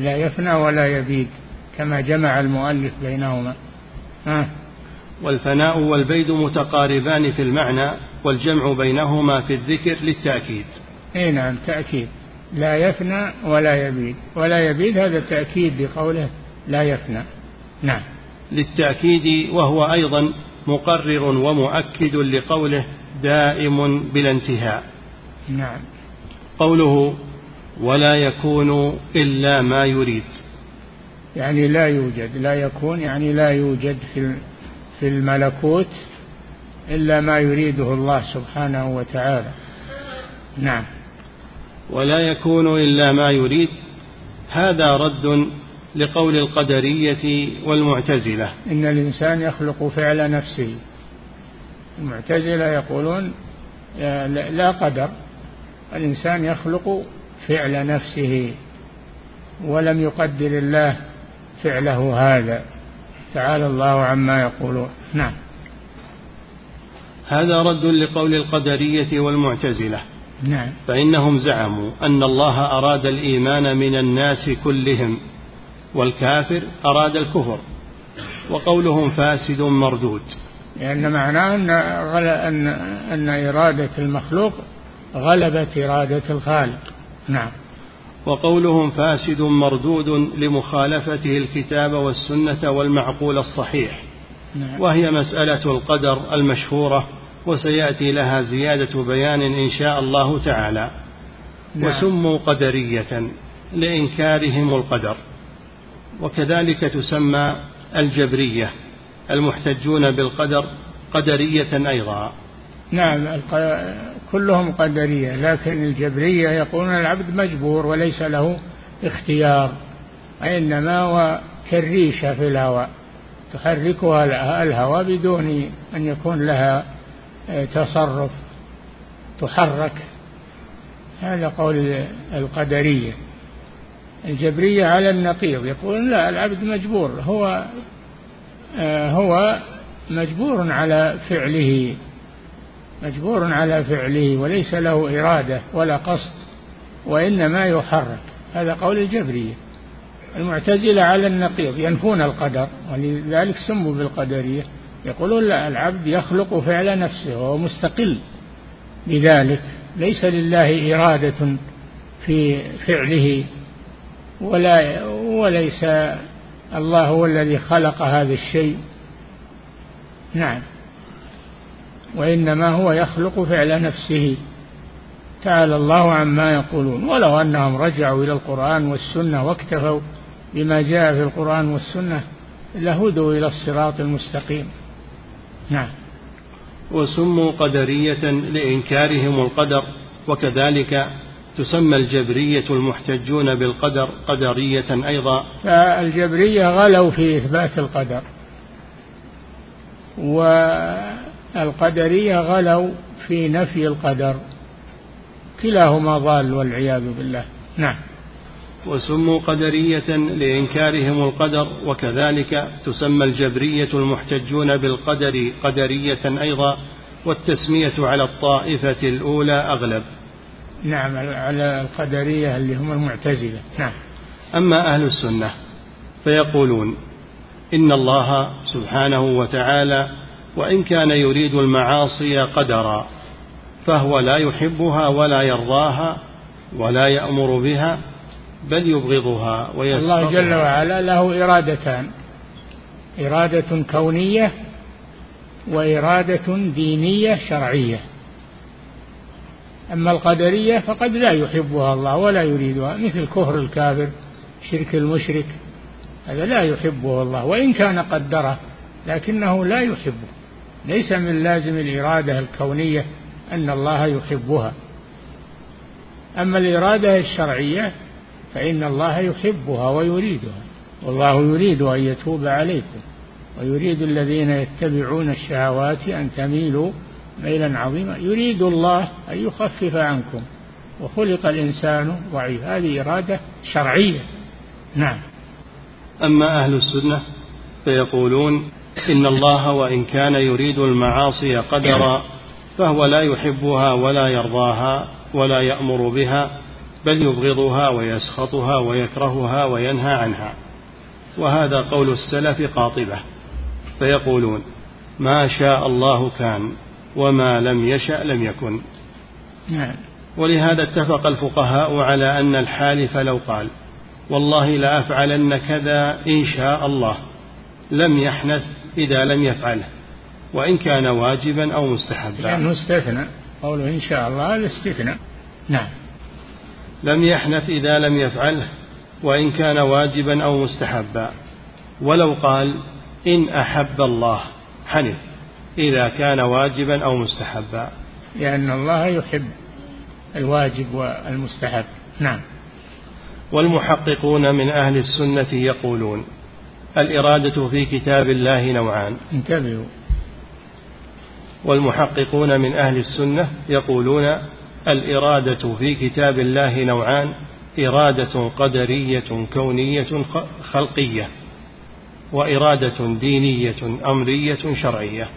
لا يفنى ولا يبيد كما جمع المؤلف بينهما. ها؟ والفناء والبيد متقاربان في المعنى والجمع بينهما في الذكر للتأكيد. إي نعم تأكيد. لا يفنى ولا يبيد. ولا يبيد هذا تأكيد بقوله لا يفنى. نعم. للتأكيد وهو أيضا مقرر ومؤكد لقوله دائم بلا انتهاء. نعم. قوله ولا يكون إلا ما يريد. يعني لا يوجد لا يكون يعني لا يوجد في في الملكوت إلا ما يريده الله سبحانه وتعالى. نعم. ولا يكون إلا ما يريد هذا رد لقول القدرية والمعتزلة. إن الإنسان يخلق فعل نفسه. المعتزلة يقولون لا قدر. الإنسان يخلق فعل نفسه ولم يقدر الله فعله هذا. تعالى الله عما يقولون. نعم. هذا رد لقول القدرية والمعتزلة. نعم. فإنهم زعموا أن الله أراد الإيمان من الناس كلهم والكافر أراد الكفر وقولهم فاسد مردود. لأن معناه أن أن أن إرادة المخلوق غلبت إرادة الخالق. نعم. وقولهم فاسد مردود لمخالفته الكتاب والسنة والمعقول الصحيح. نعم. وهي مسألة القدر المشهورة وسيأتي لها زيادة بيان إن شاء الله تعالى. نعم. وسموا قدرية لإنكارهم القدر. وكذلك تسمى الجبرية المحتجون بالقدر قدرية أيضا. نعم كلهم قدرية لكن الجبرية يقولون العبد مجبور وليس له اختيار إنما هو كالريشة في الهواء تحركها الهواء بدون أن يكون لها آه، تصرف تحرك هذا قول القدرية. الجبرية على النقيض يقولون لا العبد مجبور هو آه، هو مجبور على فعله. مجبور على فعله وليس له إرادة ولا قصد وإنما يحرك. هذا قول الجبرية. المعتزلة على النقيض ينفون القدر ولذلك سموا بالقدرية. يقولون لا العبد يخلق فعل نفسه وهو مستقل بذلك. ليس لله إرادة في فعله ولا وليس الله هو الذي خلق هذا الشيء. نعم. وإنما هو يخلق فعل نفسه. تعالى الله عما يقولون. ولو أنهم رجعوا إلى القرآن والسنة واكتفوا بما جاء في القرآن والسنة لهدوا إلى الصراط المستقيم. نعم. وسموا قدرية لإنكارهم القدر وكذلك تسمى الجبرية المحتجون بالقدر قدرية أيضا. فالجبرية غلوا في إثبات القدر. والقدرية غلوا في نفي القدر. كلاهما ضال والعياذ بالله. نعم. وسموا قدرية لإنكارهم القدر وكذلك تسمى الجبرية المحتجون بالقدر قدرية أيضا والتسمية على الطائفة الأولى أغلب. نعم على القدرية اللي هم المعتزلة. نعم. أما أهل السنة فيقولون إن الله سبحانه وتعالى وإن كان يريد المعاصي قدرا فهو لا يحبها ولا يرضاها ولا يأمر بها بل يبغضها ويسقطها الله جل وعلا له إرادتان إرادة كونية وإرادة دينية شرعية. أما القدرية فقد لا يحبها الله ولا يريدها مثل كفر الكافر شرك المشرك هذا لا يحبه الله وإن كان قدره لكنه لا يحبه. ليس من لازم الإرادة الكونية أن الله يحبها. أما الإرادة الشرعية فإن الله يحبها ويريدها والله يريد أن يتوب عليكم ويريد الذين يتبعون الشهوات أن تميلوا ميلا عظيما. يريد الله أن يخفف عنكم وخلق الإنسان ضعيف هذه إرادة شرعية. نعم. أما أهل السنة فيقولون إن الله وإن كان يريد المعاصي قدرا فهو لا يحبها ولا يرضاها ولا يأمر بها بل يبغضها ويسخطها ويكرهها وينهى عنها. وهذا قول السلف قاطبة فيقولون ما شاء الله كان وما لم يشأ لم يكن. نعم. ولهذا اتفق الفقهاء على أن الحالف لو قال والله لأفعلن كذا إن شاء الله لم يحنث إذا لم يفعله وإن كان واجبا أو مستحبا. لأنه استثنى. قوله إن شاء الله الاستثناء. نعم. لم يحنث إذا لم يفعله وإن كان واجبا أو مستحبا. ولو قال إن أحب الله حنث. إذا كان واجبا أو مستحبا. لأن الله يحب الواجب والمستحب. نعم. والمحققون من أهل السنة يقولون الإرادة في كتاب الله نوعان. انتبهوا والمحققون من أهل السنة يقولون الإرادة في كتاب الله نوعان إرادة قدرية كونية خلقية وإرادة دينية أمرية شرعية.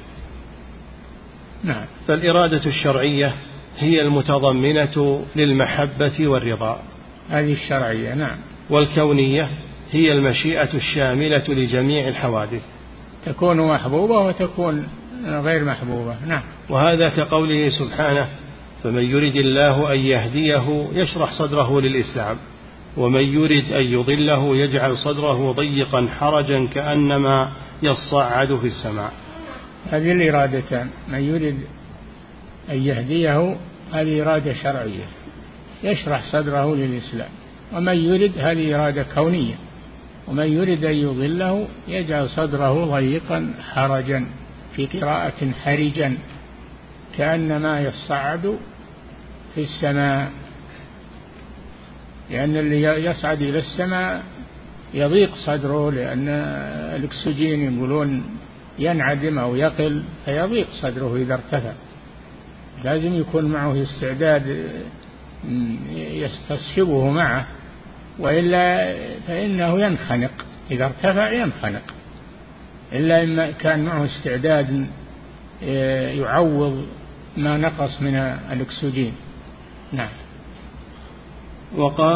نعم. فالإرادة الشرعية هي المتضمنة للمحبة والرضا. هذه الشرعية نعم. والكونية هي المشيئة الشاملة لجميع الحوادث. تكون محبوبة وتكون غير محبوبة. نعم. وهذا كقوله سبحانه فمن يرد الله أن يهديه يشرح صدره للإسلام ومن يرد أن يضله يجعل صدره ضيقا حرجا كأنما يصعد في السماء. هذه الإرادتان من يريد أن يهديه هذه إرادة شرعية يشرح صدره للإسلام. ومن يرد هذه إرادة كونية. ومن يرد أن يضله يجعل صدره ضيقا حرجا في قراءة حرجا كأنما يصعد في السماء. لأن اللي يصعد إلى السماء يضيق صدره لأن الأكسجين يقولون ينعدم أو يقل فيضيق صدره إذا ارتفع. لازم يكون معه استعداد يستصحبه معه. وإلا فإنه ينخنق إذا ارتفع ينخنق. إلا إما كان معه استعداد يعوض ما نقص من الأكسجين. نعم.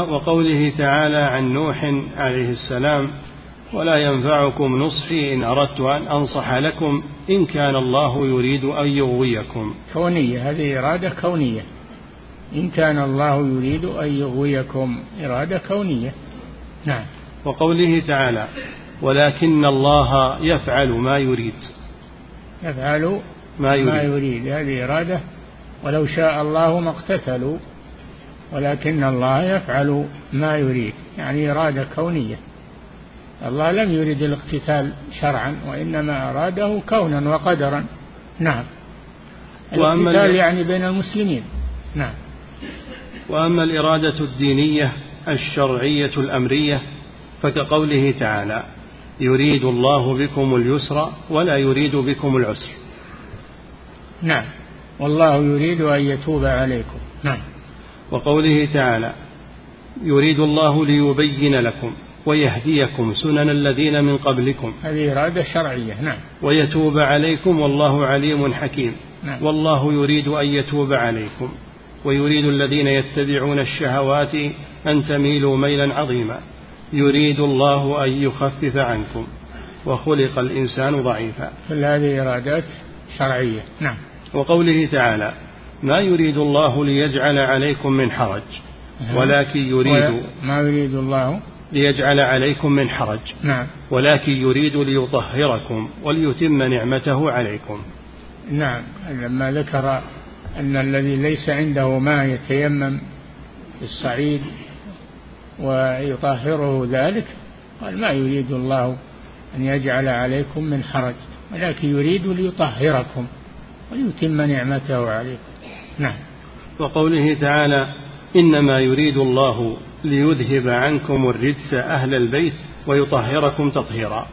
وقوله تعالى عن نوح عليه السلام ولا ينفعكم نصحي إن أردت أن أنصح لكم إن كان الله يريد أن يغويكم. كونية هذه إرادة كونية. إن كان الله يريد أن يغويكم إرادة كونية. نعم. وقوله تعالى ولكن الله يفعل ما يريد. يفعل ما يريد, ما يريد. هذه إرادة. ولو شاء الله ما اقتتلوا. ولكن الله يفعل ما يريد. يعني إرادة كونية. الله لم يرد الاقتتال شرعا وإنما أراده كونا وقدرا. نعم. الاقتتال يعني بين المسلمين. نعم. وأما الإرادة الدينية الشرعية الأمرية فكقوله تعالى يريد الله بكم اليسر ولا يريد بكم العسر. نعم. والله يريد أن يتوب عليكم. نعم. وقوله تعالى يريد الله ليبين لكم ويهديكم سنن الذين من قبلكم. هذه إرادة شرعية. نعم. ويتوب عليكم والله عليم حكيم. نعم. والله يريد أن يتوب عليكم. ويريد الذين يتبعون الشهوات أن تميلوا ميلا عظيما. يريد الله أن يخفف عنكم. وخلق الإنسان ضعيفا. كل هذه إرادات شرعية. نعم. وقوله تعالى ما يريد الله ليجعل عليكم من حرج. ولكن يريد ما يريد الله؟ ليجعل عليكم من حرج. نعم. ولكن يريد ليطهركم وليتم نعمته عليكم. نعم. لما ذكر أن الذي ليس عنده ماء يتيمم في الصعيد ويطهره ذلك قال ما يريد الله أن يجعل عليكم من حرج ولكن يريد ليطهركم وليتم نعمته عليكم. نعم. وقوله تعالى إنما يريد الله ليذهب عنكم الرجس أهل البيت ويطهركم تطهيرا.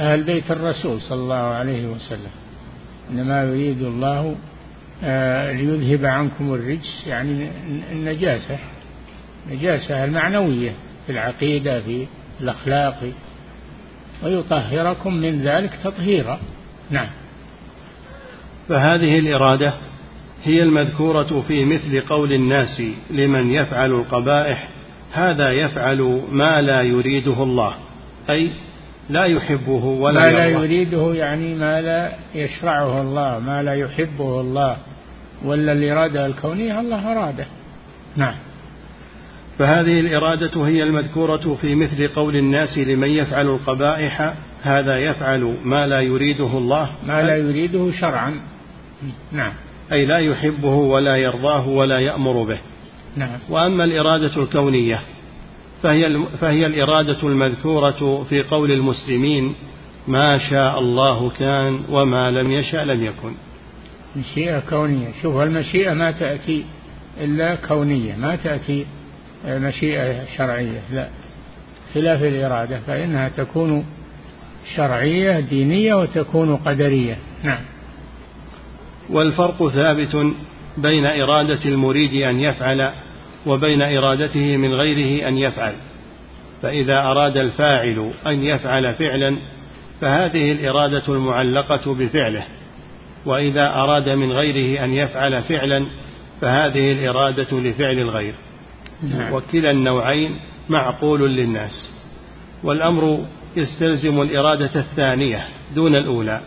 أهل بيت الرسول صلى الله عليه وسلم. إنما يريد الله ليذهب عنكم الرجس يعني النجاسة. النجاسة المعنوية في العقيدة في الأخلاق. ويطهركم من ذلك تطهيرا. نعم. فهذه الإرادة هي المذكورة في مثل قول الناس لمن يفعل القبائح هذا يفعل ما لا يريده الله. أي لا يحبه ولا ما لا يريده يعني ما لا يشرعه الله ما لا يحبه الله. ولا الإرادة الكونية؟ الله أراده. نعم. فهذه الإرادة هي المذكورة في مثل قول الناس لمن يفعل القبائح هذا يفعل ما لا يريده الله. ما لا يريده شرعا. نعم. أي لا يحبه ولا يرضاه ولا يأمر به. نعم. وأما الإرادة الكونية فهي فهي الإرادة المذكورة في قول المسلمين ما شاء الله كان وما لم يشأ لم يكن. مشيئة كونية. شوف المشيئة ما تأتي إلا كونية ما تأتي مشيئة شرعية لا. خلاف الإرادة فإنها تكون شرعية دينية وتكون قدرية. نعم. والفرق ثابت بين إرادة المريد أن يفعل وبين إرادته من غيره أن يفعل. فإذا أراد الفاعل أن يفعل فعلا فهذه الإرادة المعلقة بفعله. وإذا أراد من غيره أن يفعل فعلا فهذه الإرادة لفعل الغير. نعم. وكلا النوعين معقول للناس. والأمر يستلزم الإرادة الثانية دون الأولى.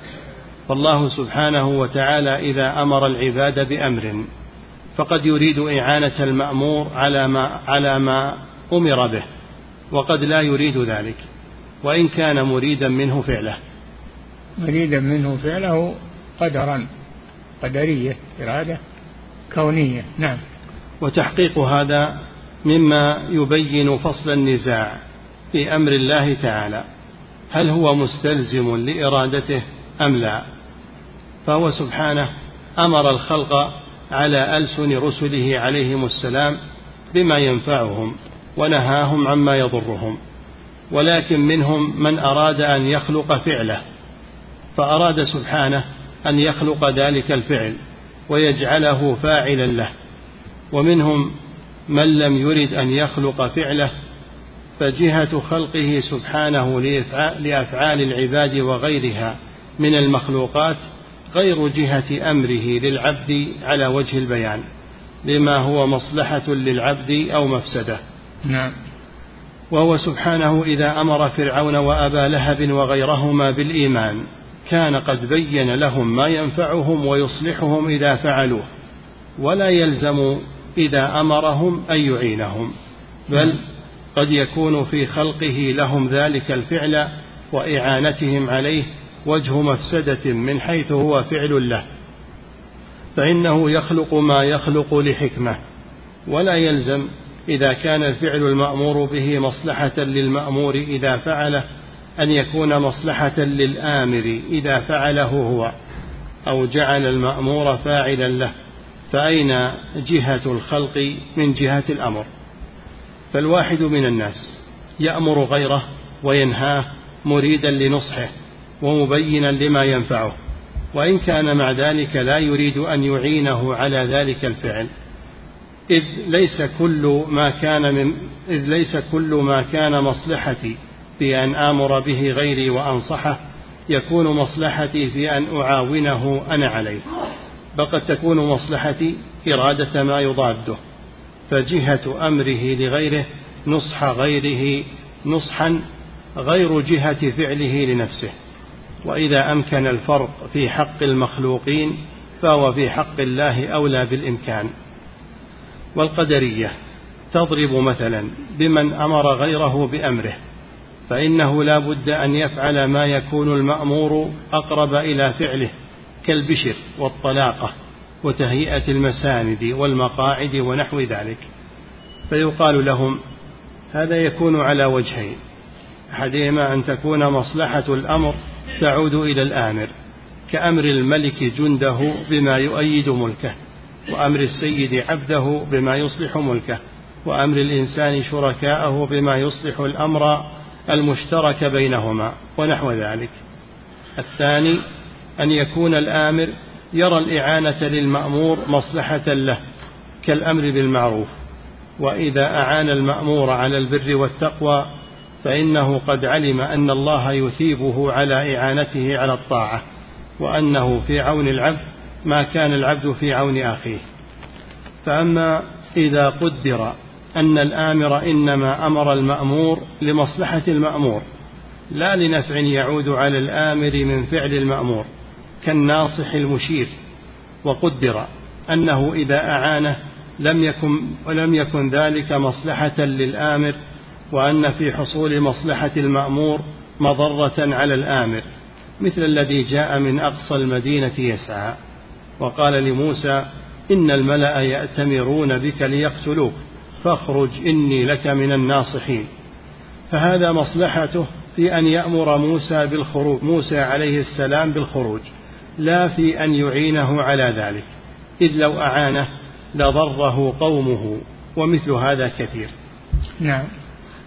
فالله سبحانه وتعالى إذا أمر العباد بأمر فقد يريد إعانة المأمور على ما على ما أمر به وقد لا يريد ذلك. وإن كان مريدا منه فعله. مريدا منه فعله قدرا قدرية إرادة كونية. نعم. وتحقيق هذا مما يبين فصل النزاع في أمر الله تعالى. هل هو مستلزم لإرادته أم لا؟ فهو سبحانه أمر الخلق على ألسن رسله عليهم السلام بما ينفعهم ونهاهم عما يضرهم. ولكن منهم من أراد أن يخلق فعله فأراد سبحانه أن يخلق ذلك الفعل ويجعله فاعلا له. ومنهم من لم يرد أن يخلق فعله فجهة خلقه سبحانه لأفعال العباد وغيرها من المخلوقات غير جهة أمره للعبد على وجه البيان لما هو مصلحة للعبد أو مفسدة. نعم. وهو سبحانه إذا أمر فرعون وأبا لهب وغيرهما بالإيمان. كان قد بين لهم ما ينفعهم ويصلحهم إذا فعلوه ولا يلزم إذا أمرهم أن يعينهم بل قد يكون في خلقه لهم ذلك الفعل وإعانتهم عليه وجه مفسدة من حيث هو فعل له. فإنه يخلق ما يخلق لحكمة ولا يلزم إذا كان الفعل المأمور به مصلحة للمأمور إذا فعله أن يكون مصلحة للآمر إذا فعله هو أو جعل المأمور فاعلا له فأين جهة الخلق من جهة الأمر؟ فالواحد من الناس يأمر غيره وينهاه مريدا لنصحه ومبينا لما ينفعه وإن كان مع ذلك لا يريد أن يعينه على ذلك الفعل. إذ ليس كل ما كان من إذ ليس كل ما كان مصلحتي في أن آمر به غيري وأنصحه يكون مصلحتي في أن أعاونه أنا عليه. بل قد تكون مصلحتي إرادة ما يضاده فجهة أمره لغيره نصح غيره نصحا غير جهة فعله لنفسه. وإذا أمكن الفرق في حق المخلوقين فهو في حق الله أولى بالإمكان. والقدرية تضرب مثلا بمن أمر غيره بأمره. فإنه لا بد أن يفعل ما يكون المأمور أقرب إلى فعله كالبشر والطلاقة وتهيئة المساند والمقاعد ونحو ذلك. فيقال لهم هذا يكون على وجهين أحدهما أن تكون مصلحة الأمر تعود إلى الآمر كأمر الملك جنده بما يؤيد ملكه وأمر السيد عبده بما يصلح ملكه وأمر الإنسان شركاءه بما يصلح الأمر المشترك بينهما ونحو ذلك. الثاني أن يكون الآمر يرى الإعانة للمأمور مصلحة له كالأمر بالمعروف وإذا أعان المأمور على البر والتقوى فإنه قد علم أن الله يثيبه على إعانته على الطاعة وأنه في عون العبد ما كان العبد في عون أخيه. فأما إذا قدر أن الآمر إنما أمر المأمور لمصلحة المأمور لا لنفع يعود على الآمر من فعل المأمور كالناصح المشير. وقدر أنه إذا أعانه لم يكن ولم يكن ذلك مصلحة للآمر وأن في حصول مصلحة المأمور مضرة على الآمر مثل الذي جاء من أقصى المدينة يسعى. وقال لموسى إن الملأ يأتمرون بك ليقتلوك. فاخرج إني لك من الناصحين. فهذا مصلحته في أن يأمر موسى بالخروج موسى عليه السلام بالخروج لا في أن يعينه على ذلك. إذ لو أعانه لضره قومه ومثل هذا كثير. نعم.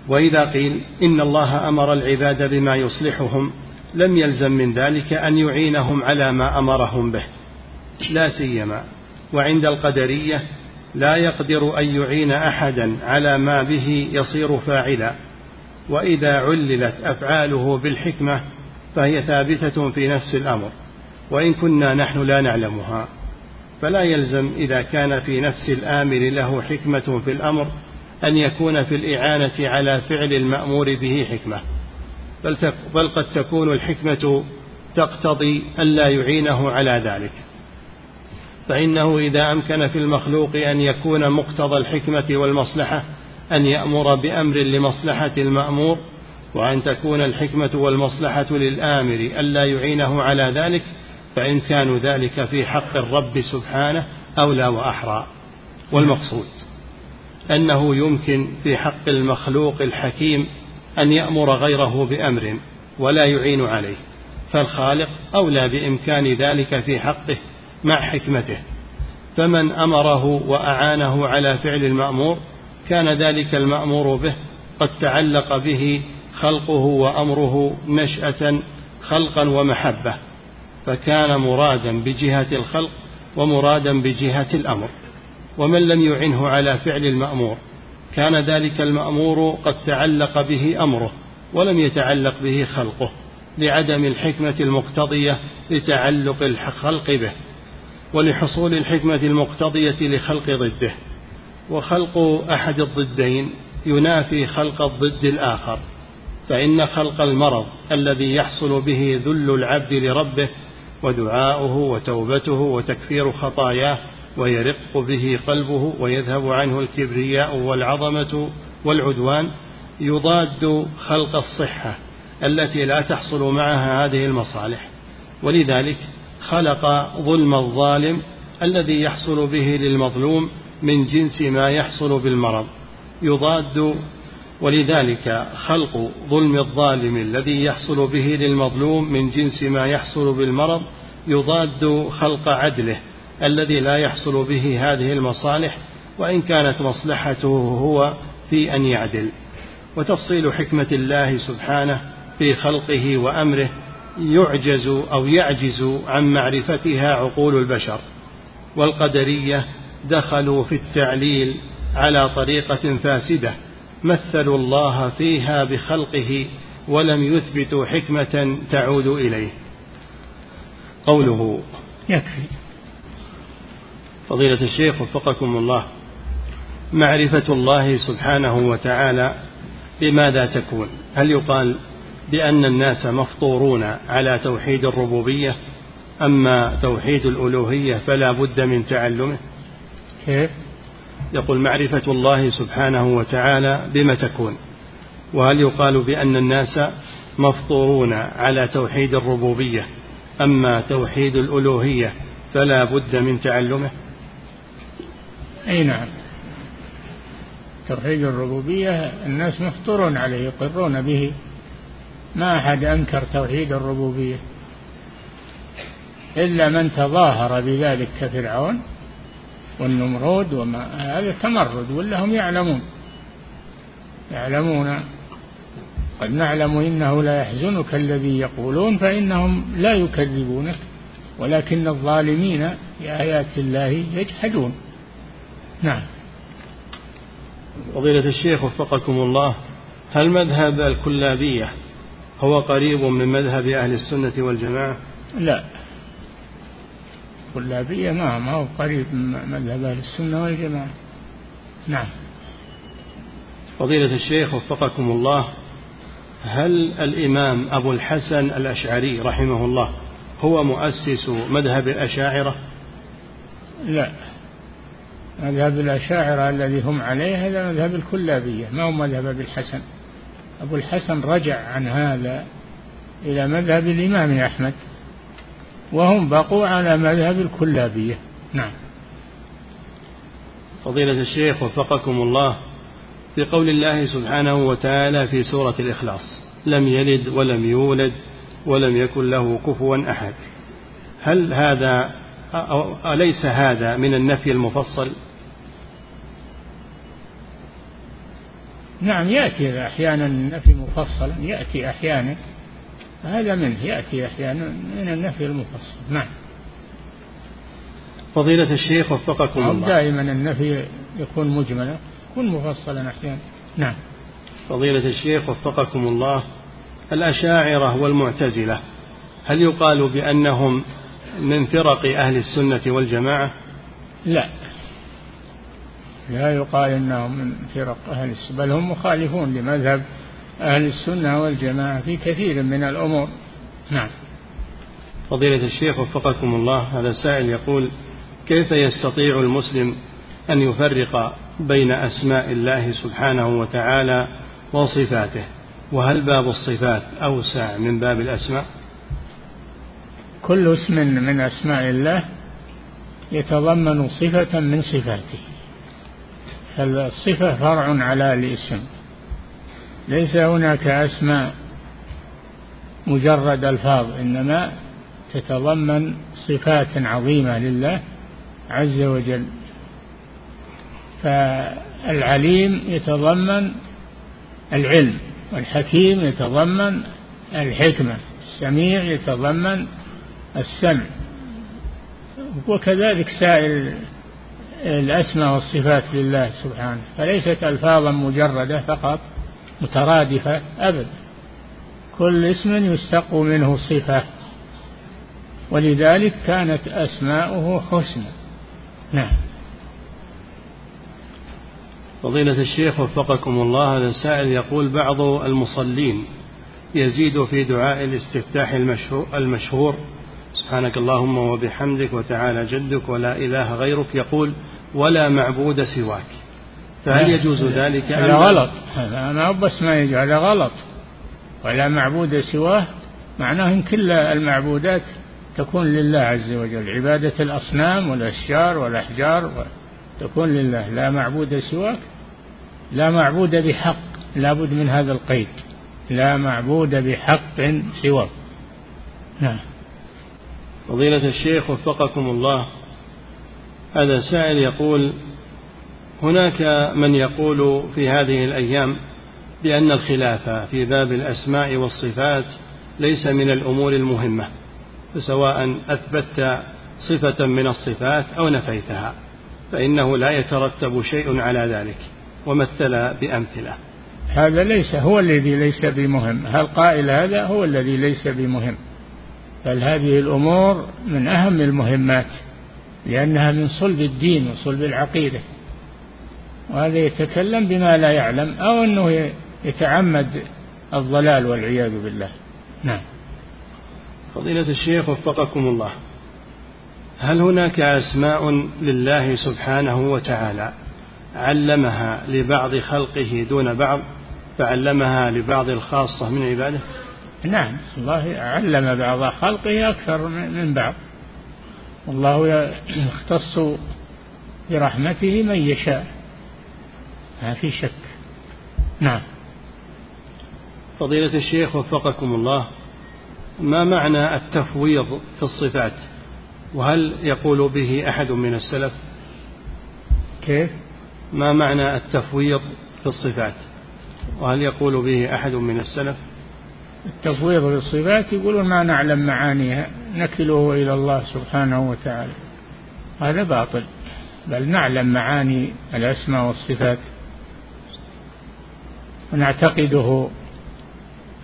وإذا قيل إن الله أمر العباد بما يصلحهم لم يلزم من ذلك أن يعينهم على ما أمرهم به. لا سيما وعند القدرية لا يقدر أن يعين أحدا على ما به يصير فاعلا. وإذا عللت أفعاله بالحكمة فهي ثابتة في نفس الأمر وإن كنا نحن لا نعلمها. فلا يلزم إذا كان في نفس الآمر له حكمة في الأمر أن يكون في الإعانة على فعل المأمور به حكمة. بل, بل قد تكون الحكمة تقتضي ألا يعينه على ذلك. فإنه إذا أمكن في المخلوق أن يكون مقتضى الحكمة والمصلحة أن يأمر بأمر لمصلحة المأمور وأن تكون الحكمة والمصلحة للآمر ألا يعينه على ذلك فإمكان ذلك في حق الرب سبحانه أولى وأحرى. والمقصود أنه يمكن في حق المخلوق الحكيم أن يأمر غيره بأمر ولا يعين عليه فالخالق أولى بإمكان ذلك في حقه مع حكمته. فمن أمره وأعانه على فعل المأمور كان ذلك المأمور به قد تعلق به خلقه وأمره نشأة خلقا ومحبة. فكان مرادا بجهة الخلق ومرادا بجهة الأمر. ومن لم يعنه على فعل المأمور كان ذلك المأمور قد تعلق به أمره ولم يتعلق به خلقه لعدم الحكمة المقتضية لتعلق الخلق به. ولحصول الحكمة المقتضية لخلق ضده. وخلق أحد الضدين ينافي خلق الضد الآخر. فإن خلق المرض الذي يحصل به ذل العبد لربه ودعاؤه وتوبته وتكفير خطاياه ويرق به قلبه ويذهب عنه الكبرياء والعظمة والعدوان يضاد خلق الصحة التي لا تحصل معها هذه المصالح. ولذلك خلق ظلم الظالم الذي يحصل به للمظلوم من جنس ما يحصل بالمرض. يضاد ولذلك خلق ظلم الظالم الذي يحصل به للمظلوم من جنس ما يحصل بالمرض يضاد خلق عدله الذي لا يحصل به هذه المصالح وإن كانت مصلحته هو في أن يعدل. وتفصيل حكمة الله سبحانه في خلقه وأمره يعجز أو يعجز عن معرفتها عقول البشر والقدرية دخلوا في التعليل على طريقة فاسدة مثلوا الله فيها بخلقه ولم يثبتوا حكمة تعود إليه. قوله يكفي. فضيلة الشيخ وفقكم الله معرفة الله سبحانه وتعالى بماذا تكون؟ هل يقال بأن الناس مفطورون على توحيد الربوبية أما توحيد الألوهية فلا بد من تعلمه. كيف؟ يقول معرفة الله سبحانه وتعالى بما تكون. وهل يقال بأن الناس مفطورون على توحيد الربوبية أما توحيد الألوهية فلا بد من تعلمه؟ أي نعم. توحيد الربوبية الناس مفطورون عليه يقرون به. ما أحد أنكر توحيد الربوبية إلا من تظاهر بذلك كفرعون والنمرود وما هذا تمرد ولا هم يعلمون. يعلمون. قد نعلم إنه لا يحزنك الذي يقولون فإنهم لا يكذبونك ولكن الظالمين بآيات الله يجحدون. نعم. فضيلة الشيخ وفقكم الله هل مذهب الكلابية هو قريب من مذهب أهل السنة والجماعة؟ لا. الكلابية ما ما هو قريب من مذهب أهل السنة والجماعة. نعم. فضيلة الشيخ وفقكم الله هل الإمام أبو الحسن الأشعري رحمه الله هو مؤسس مذهب الأشاعرة؟ لا. مذهب الأشاعرة الذي هم عليه هذا مذهب الكلابية ما هو مذهب أبي الحسن؟ أبو الحسن رجع عن هذا إلى مذهب الإمام أحمد وهم بقوا على مذهب الكلابية. نعم. فضيلة الشيخ وفقكم الله في قول الله سبحانه وتعالى في سورة الإخلاص لم يلد ولم يولد ولم يكن له كفوا أحد. هل هذا أليس هذا من النفي المفصل؟ نعم يأتي أحيانا النفي مفصلا يأتي أحيانا هذا منه يأتي أحيانا من النفي المفصل. نعم. فضيلة الشيخ وفقكم الله. دائما النفي يكون مجملا يكون مفصلا أحيانا. نعم. فضيلة الشيخ وفقكم الله الأشاعرة والمعتزلة هل يقال بأنهم من فرق أهل السنة والجماعة؟ لا. لا يقال انهم من فرق أهل السنة بل هم مخالفون لمذهب أهل السنة والجماعة في كثير من الأمور. نعم. فضيلة الشيخ وفقكم الله هذا سائل يقول كيف يستطيع المسلم أن يفرق بين أسماء الله سبحانه وتعالى وصفاته؟ وهل باب الصفات أوسع من باب الأسماء؟ كل اسم من أسماء الله يتضمن صفة من صفاته. فالصفة فرع على الاسم. ليس هناك أسماء مجرد ألفاظ إنما تتضمن صفات عظيمة لله عز وجل. فالعليم يتضمن العلم والحكيم يتضمن الحكمة السميع يتضمن السمع. وكذلك سائر الأسماء والصفات لله سبحانه فليست ألفاظا مجردة فقط مترادفة أبدا كل اسم يستق منه صفة ولذلك كانت أسماؤه حسنى. نعم. فضيلة الشيخ وفقكم الله هذا السائل يقول بعض المصلين يزيد في دعاء الاستفتاح المشهور, سبحانك اللهم وبحمدك وتعالى جدك ولا إله غيرك. يقول ولا معبود سواك. فهل يجوز ذلك هذا غلط. هذا ما بس ما يجوز. هذا غلط. ولا معبود سواه معناه إن كل المعبودات تكون لله عز وجل. عبادة الأصنام والأشجار والأحجار تكون لله. لا معبود سواك لا معبود بحق. لابد من هذا القيد. لا معبود بحق سواك. نعم. فضيلة الشيخ وفقكم الله. هذا سائل يقول هناك من يقول في هذه الأيام بأن الخلاف في باب الأسماء والصفات ليس من الأمور المهمة فسواء أثبتت صفة من الصفات أو نفيتها فإنه لا يترتب شيء على ذلك ومثل بأمثلة. هذا ليس هو الذي ليس بمهم. هل قائل هذا؟ هو الذي ليس بمهم. بل هذه الأمور من أهم المهمات. لأنها من صلب الدين وصلب العقيدة. وهذا يتكلم بما لا يعلم أو أنه يتعمد الضلال والعياذ بالله. نعم. فضيلة الشيخ وفقكم الله. هل هناك أسماء لله سبحانه وتعالى علمها لبعض خلقه دون بعض فعلمها لبعض الخاصة من عباده؟ نعم. الله علم بعض خلقه أكثر من بعض. والله يختص برحمته من يشاء. ما في شك. نعم. فضيلة الشيخ وفقكم الله ما معنى التفويض في الصفات؟ وهل يقول به أحد من السلف؟ كيف؟ ما معنى التفويض في الصفات؟ وهل يقول به أحد من السلف؟ التفويض في الصفات يقولون ما نعلم معانيها نكله إلى الله سبحانه وتعالى. هذا باطل بل نعلم معاني الأسماء والصفات. ونعتقده.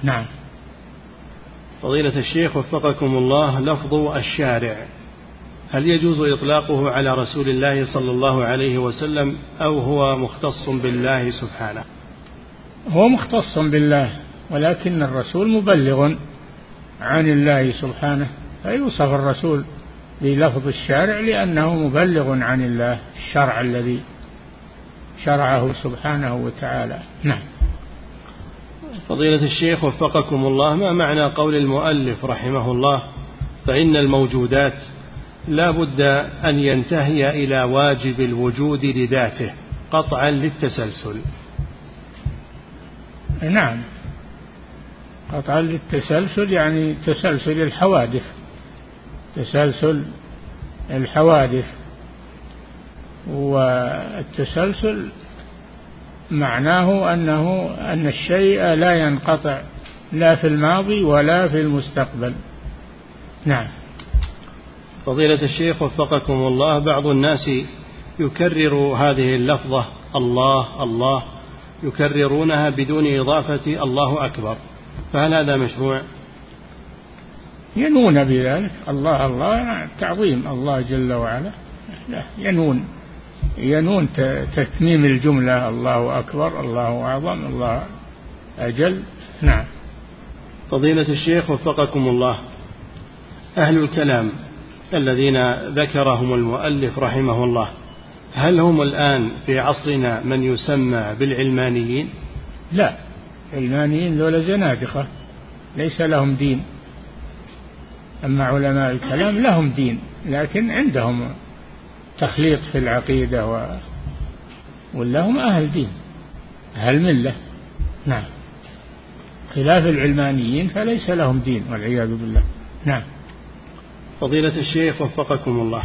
نعم. فضيلة الشيخ وفقكم الله لفظ الشارع. هل يجوز إطلاقه على رسول الله صلى الله عليه وسلم أو هو مختص بالله سبحانه؟ هو مختص بالله. ولكن الرسول مبلغ عن الله سبحانه فيوصف الرسول بلفظ الشارع لأنه مبلغ عن الله الشرع الذي شرعه سبحانه وتعالى. نعم. فضيلة الشيخ وفقكم الله ما معنى قول المؤلف رحمه الله؟ فإن الموجودات لا بد أن ينتهي إلى واجب الوجود لذاته قطعا للتسلسل. نعم. قطعا للتسلسل يعني تسلسل الحوادث. تسلسل الحوادث. والتسلسل معناه أنه أن الشيء لا ينقطع لا في الماضي ولا في المستقبل. نعم. فضيلة الشيخ وفقكم الله بعض الناس يكرر هذه اللفظة الله الله يكررونها بدون إضافة الله أكبر. فهل هذا مشروع؟ ينون بذلك. الله الله تعظيم. الله جل وعلا لا ينون ينون تتميم الجملة. الله أكبر الله أعظم الله أجل. نعم. فضيلة الشيخ وفقكم الله. أهل الكلام الذين ذكرهم المؤلف رحمه الله هل هم الآن في عصرنا من يسمى بالعلمانيين؟ لا. علمانيين ذولا زنادقة ليس لهم دين. أما علماء الكلام لهم دين لكن عندهم تخليط في العقيدة و ولا هم أهل دين أهل ملة. نعم. خلاف العلمانيين فليس لهم دين والعياذ بالله. نعم. فضيلة الشيخ وفقكم الله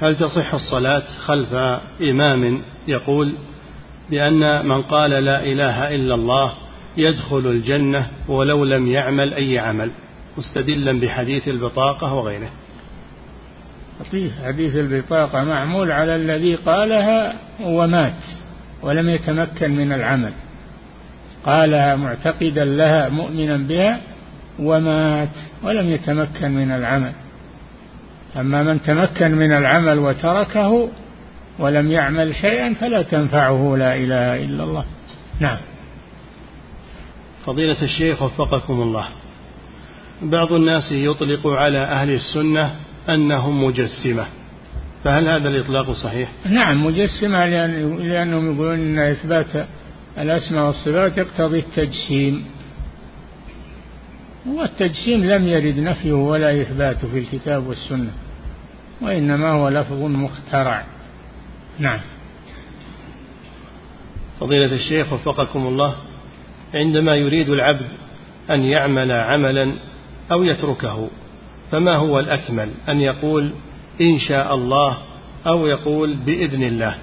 هل تصح الصلاة خلف إمام يقول بأن من قال لا إله إلا الله يدخل الجنة ولو لم يعمل أي عمل مستدلا بحديث البطاقة وغيره. حديث البطاقة معمول على الذي قالها ومات ولم يتمكن من العمل. قالها معتقدا لها مؤمنا بها ومات ولم يتمكن من العمل. أما من تمكن من العمل وتركه ولم يعمل شيئا فلا تنفعه لا إله إلا الله. نعم. فضيلة الشيخ وفقكم الله. بعض الناس يطلق على أهل السنة أنهم مجسمة. فهل هذا الإطلاق صحيح؟ نعم مجسمة لأنهم يقولون أن إثبات الأسماء والصفات يقتضي التجسيم. والتجسيم لم يرد نفيه ولا إثباته في الكتاب والسنة وإنما هو لفظ مخترع. نعم. فضيلة الشيخ وفقكم الله عندما يريد العبد أن يعمل عملا أو يتركه فما هو الأكمل؟ أن يقول إن شاء الله أو يقول بإذن الله.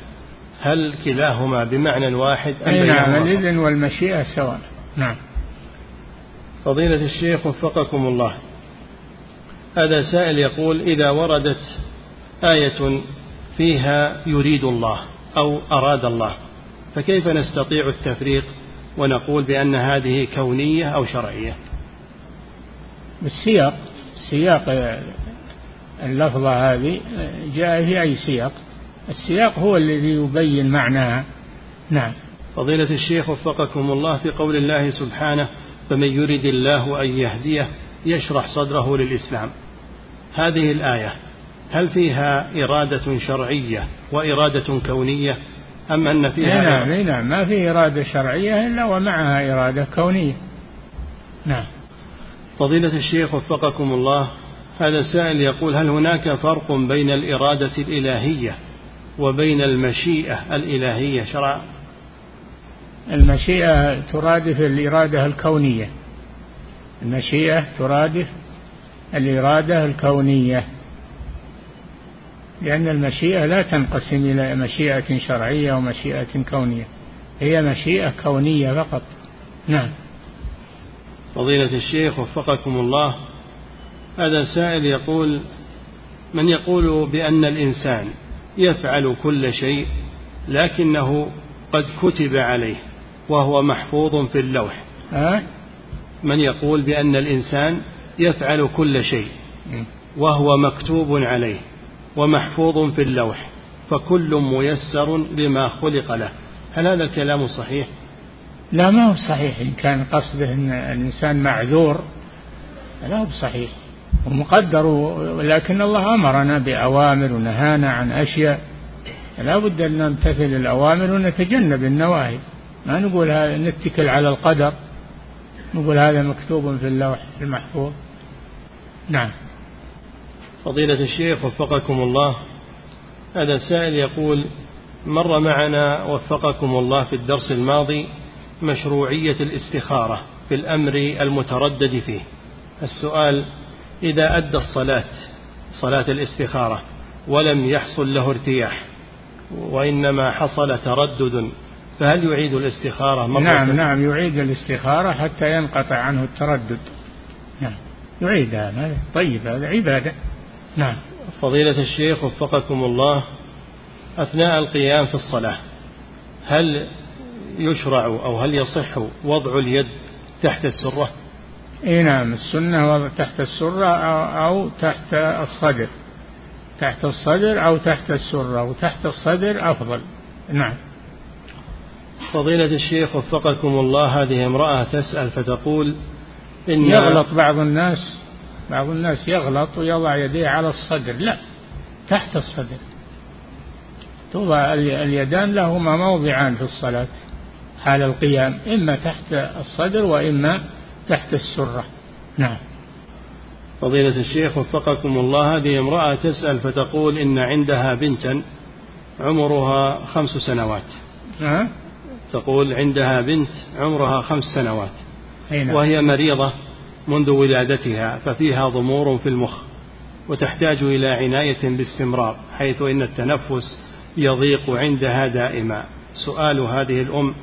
هل كلاهما بمعنى واحد أم نعم الإذن والمشيئة سواء. نعم. فضيلة الشيخ وفقكم الله. هذا سائل يقول إذا وردت آية فيها يريد الله أو أراد الله فكيف نستطيع التفريق؟ ونقول بأن هذه كونية أو شرعية. بالسياق سياق اللفظة هذه جاء في أي سياق؟ السياق هو الذي يبين معناها. نعم. فضيلة الشيخ وفقكم الله في قول الله سبحانه فمن يرد الله أن يهديه يشرح صدره للإسلام. هذه الآية هل فيها إرادة شرعية وإرادة كونية؟ أم أن فيها نعم نعم ما في إرادة شرعية إلا ومعها إرادة كونية. نعم. فضيلة الشيخ وفقكم الله هذا سائل يقول هل هناك فرق بين الإرادة الإلهية وبين المشيئة الإلهية؟ شرعا المشيئة ترادف الإرادة الكونية. المشيئة ترادف الإرادة الكونية. لأن المشيئة لا تنقسم إلى مشيئة شرعية ومشيئة كونية. هي مشيئة كونية فقط. نعم. فضيلة الشيخ وفقكم الله هذا سائل يقول من يقول بأن الإنسان يفعل كل شيء لكنه قد كتب عليه وهو محفوظ في اللوح. أه؟ من يقول بأن الإنسان يفعل كل شيء وهو مكتوب عليه. ومحفوظ في اللوح فكل ميسر لما خلق له. هل هذا الكلام صحيح؟ لا ما هو صحيح. إن كان قصده أن الإنسان معذور لا هو صحيح. ومقدر ولكن الله أمرنا بأوامر ونهانا عن أشياء. لا بد أن نمتثل الأوامر ونتجنب النواهي. ما نقول نتكل على القدر. نقول هذا مكتوب في اللوح المحفوظ. نعم. فضيلة الشيخ وفقكم الله. هذا سائل يقول مر معنا وفقكم الله في الدرس الماضي مشروعية الاستخارة في الأمر المتردد فيه. السؤال إذا أدى الصلاة صلاة الاستخارة ولم يحصل له ارتياح وإنما حصل تردد فهل يعيد الاستخارة مرة نعم نعم يعيد الاستخارة حتى ينقطع عنه التردد. نعم يعيدها طيب هذا عبادة. نعم. فضيلة الشيخ وفقكم الله أثناء القيام في الصلاة هل يشرع أو هل يصح وضع اليد تحت السرة؟ إي نعم السنة وضع تحت السرة أو تحت الصدر. تحت الصدر أو تحت السرة وتحت الصدر أفضل. نعم. فضيلة الشيخ وفقكم الله هذه امرأة تسأل فتقول إن يغلط بعض الناس بعض الناس يغلط ويضع يديه على الصدر. لا تحت الصدر. توضع اليدان لهما موضعان في الصلاة حال القيام إما تحت الصدر وإما تحت السرة. نعم. فضيلة الشيخ وفقكم الله هذه امرأة تسأل فتقول إن عندها بنتا عمرها خمس سنوات. أه؟ تقول عندها بنت عمرها خمس سنوات. نعم. وهي مريضة. منذ ولادتها ففيها ضمور في المخ وتحتاج إلى عناية باستمرار حيث إن التنفس يضيق عندها دائما. سؤال هذه الأم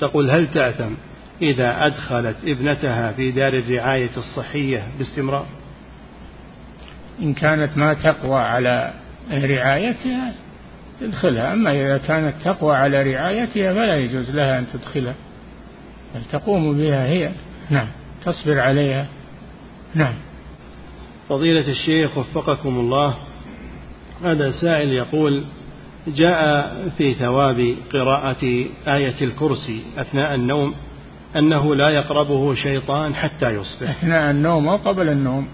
تقول هل تأثم إذا أدخلت ابنتها في دار الرعاية الصحية باستمرار؟ إن كانت ما تقوى على رعايتها تدخلها أما إذا كانت تقوى على رعايتها فلا يجوز لها أن تدخلها بل تقوم بها هي. نعم. تصبر عليها. نعم. فضيلة الشيخ وفقكم الله هذا سائل يقول جاء في ثواب قراءة آية الكرسي أثناء النوم أنه لا يقربه شيطان حتى يصبح. أثناء النوم أو قبل النوم؟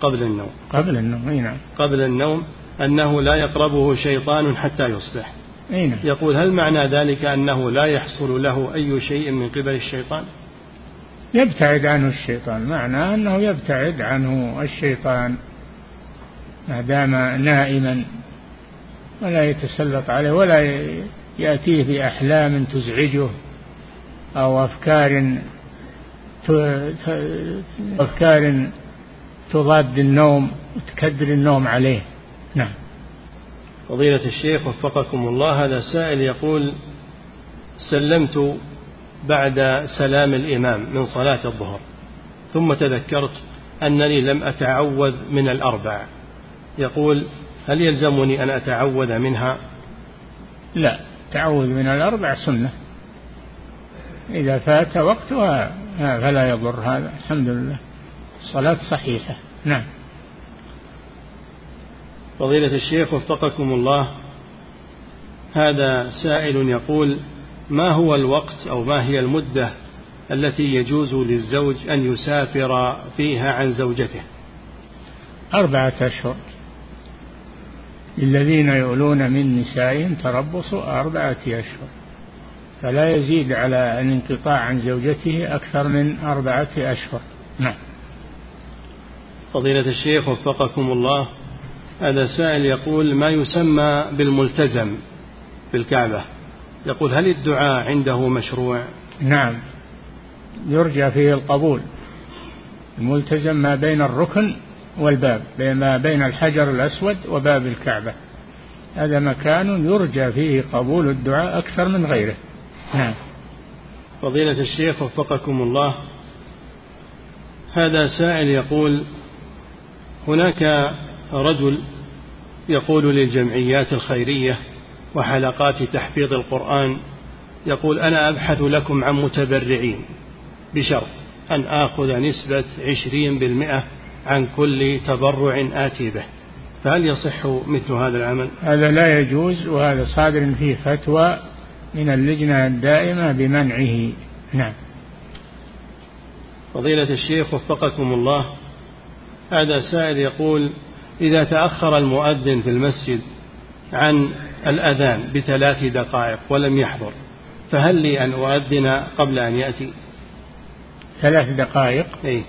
قبل النوم. قبل النوم أي نعم. قبل النوم أنه لا يقربه شيطان حتى يصبح. أي نعم. يقول هل معنى ذلك أنه لا يحصل له أي شيء من قبل الشيطان؟ يبتعد عنه الشيطان. معناه أنه يبتعد عنه الشيطان. ما دام نائما ولا يتسلط عليه ولا يأتيه بأحلام تزعجه أو أفكار أفكار تضاد النوم وتكدر النوم عليه. نعم. فضيلة الشيخ وفقكم الله هذا سائل يقول سلمت بعد سلام الإمام من صلاة الظهر. ثم تذكرت أنني لم أتعوذ من الأربع. يقول هل يلزمني أن أتعوذ منها؟ لا تعوذ من الأربع سنة. إذا فات وقتها فلا يضر هذا. الحمد لله. الصلاة صحيحة. نعم. فضيلة الشيخ وفقكم الله هذا سائل يقول ما هو الوقت أو ما هي المدة التي يجوز للزوج أن يسافر فيها عن زوجته؟ أربعة أشهر. للذين يؤلون من نسائهم تربص أربعة أشهر. فلا يزيد على الانقطاع عن زوجته أكثر من أربعة أشهر. نعم. فضيلة الشيخ وفقكم الله هذا سائل يقول ما يسمى بالملتزم في الكعبة؟ يقول هل الدعاء عنده مشروع؟ نعم. يرجى فيه القبول. الملتزم ما بين الركن والباب ما بين الحجر الأسود وباب الكعبة. هذا مكان يرجى فيه قبول الدعاء أكثر من غيره. نعم. فضيلة الشيخ وفقكم الله. هذا سائل يقول هناك رجل يقول للجمعيات الخيرية وحلقات تحفيظ القرآن يقول أنا أبحث لكم عن متبرعين بشرط أن آخذ نسبة عشرين بالمئة عن كل تبرع آتي به. فهل يصح مثل هذا العمل؟ هذا لا يجوز وهذا صادر فيه فتوى من اللجنة الدائمة بمنعه. نعم. فضيلة الشيخ وفقكم الله هذا سائل يقول إذا تأخر المؤذن في المسجد عن الأذان بثلاث دقائق ولم يحضر فهل لي أن أؤذن قبل أن يأتي؟ ثلاث دقائق؟ أي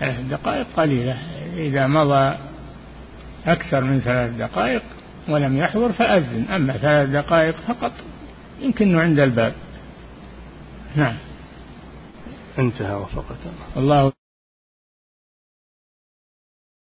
ثلاث دقائق قليلة. إذا مضى أكثر من ثلاث دقائق ولم يحضر فأذن أما ثلاث دقائق فقط يمكنه عند الباب. نعم. انتهى وفقك الله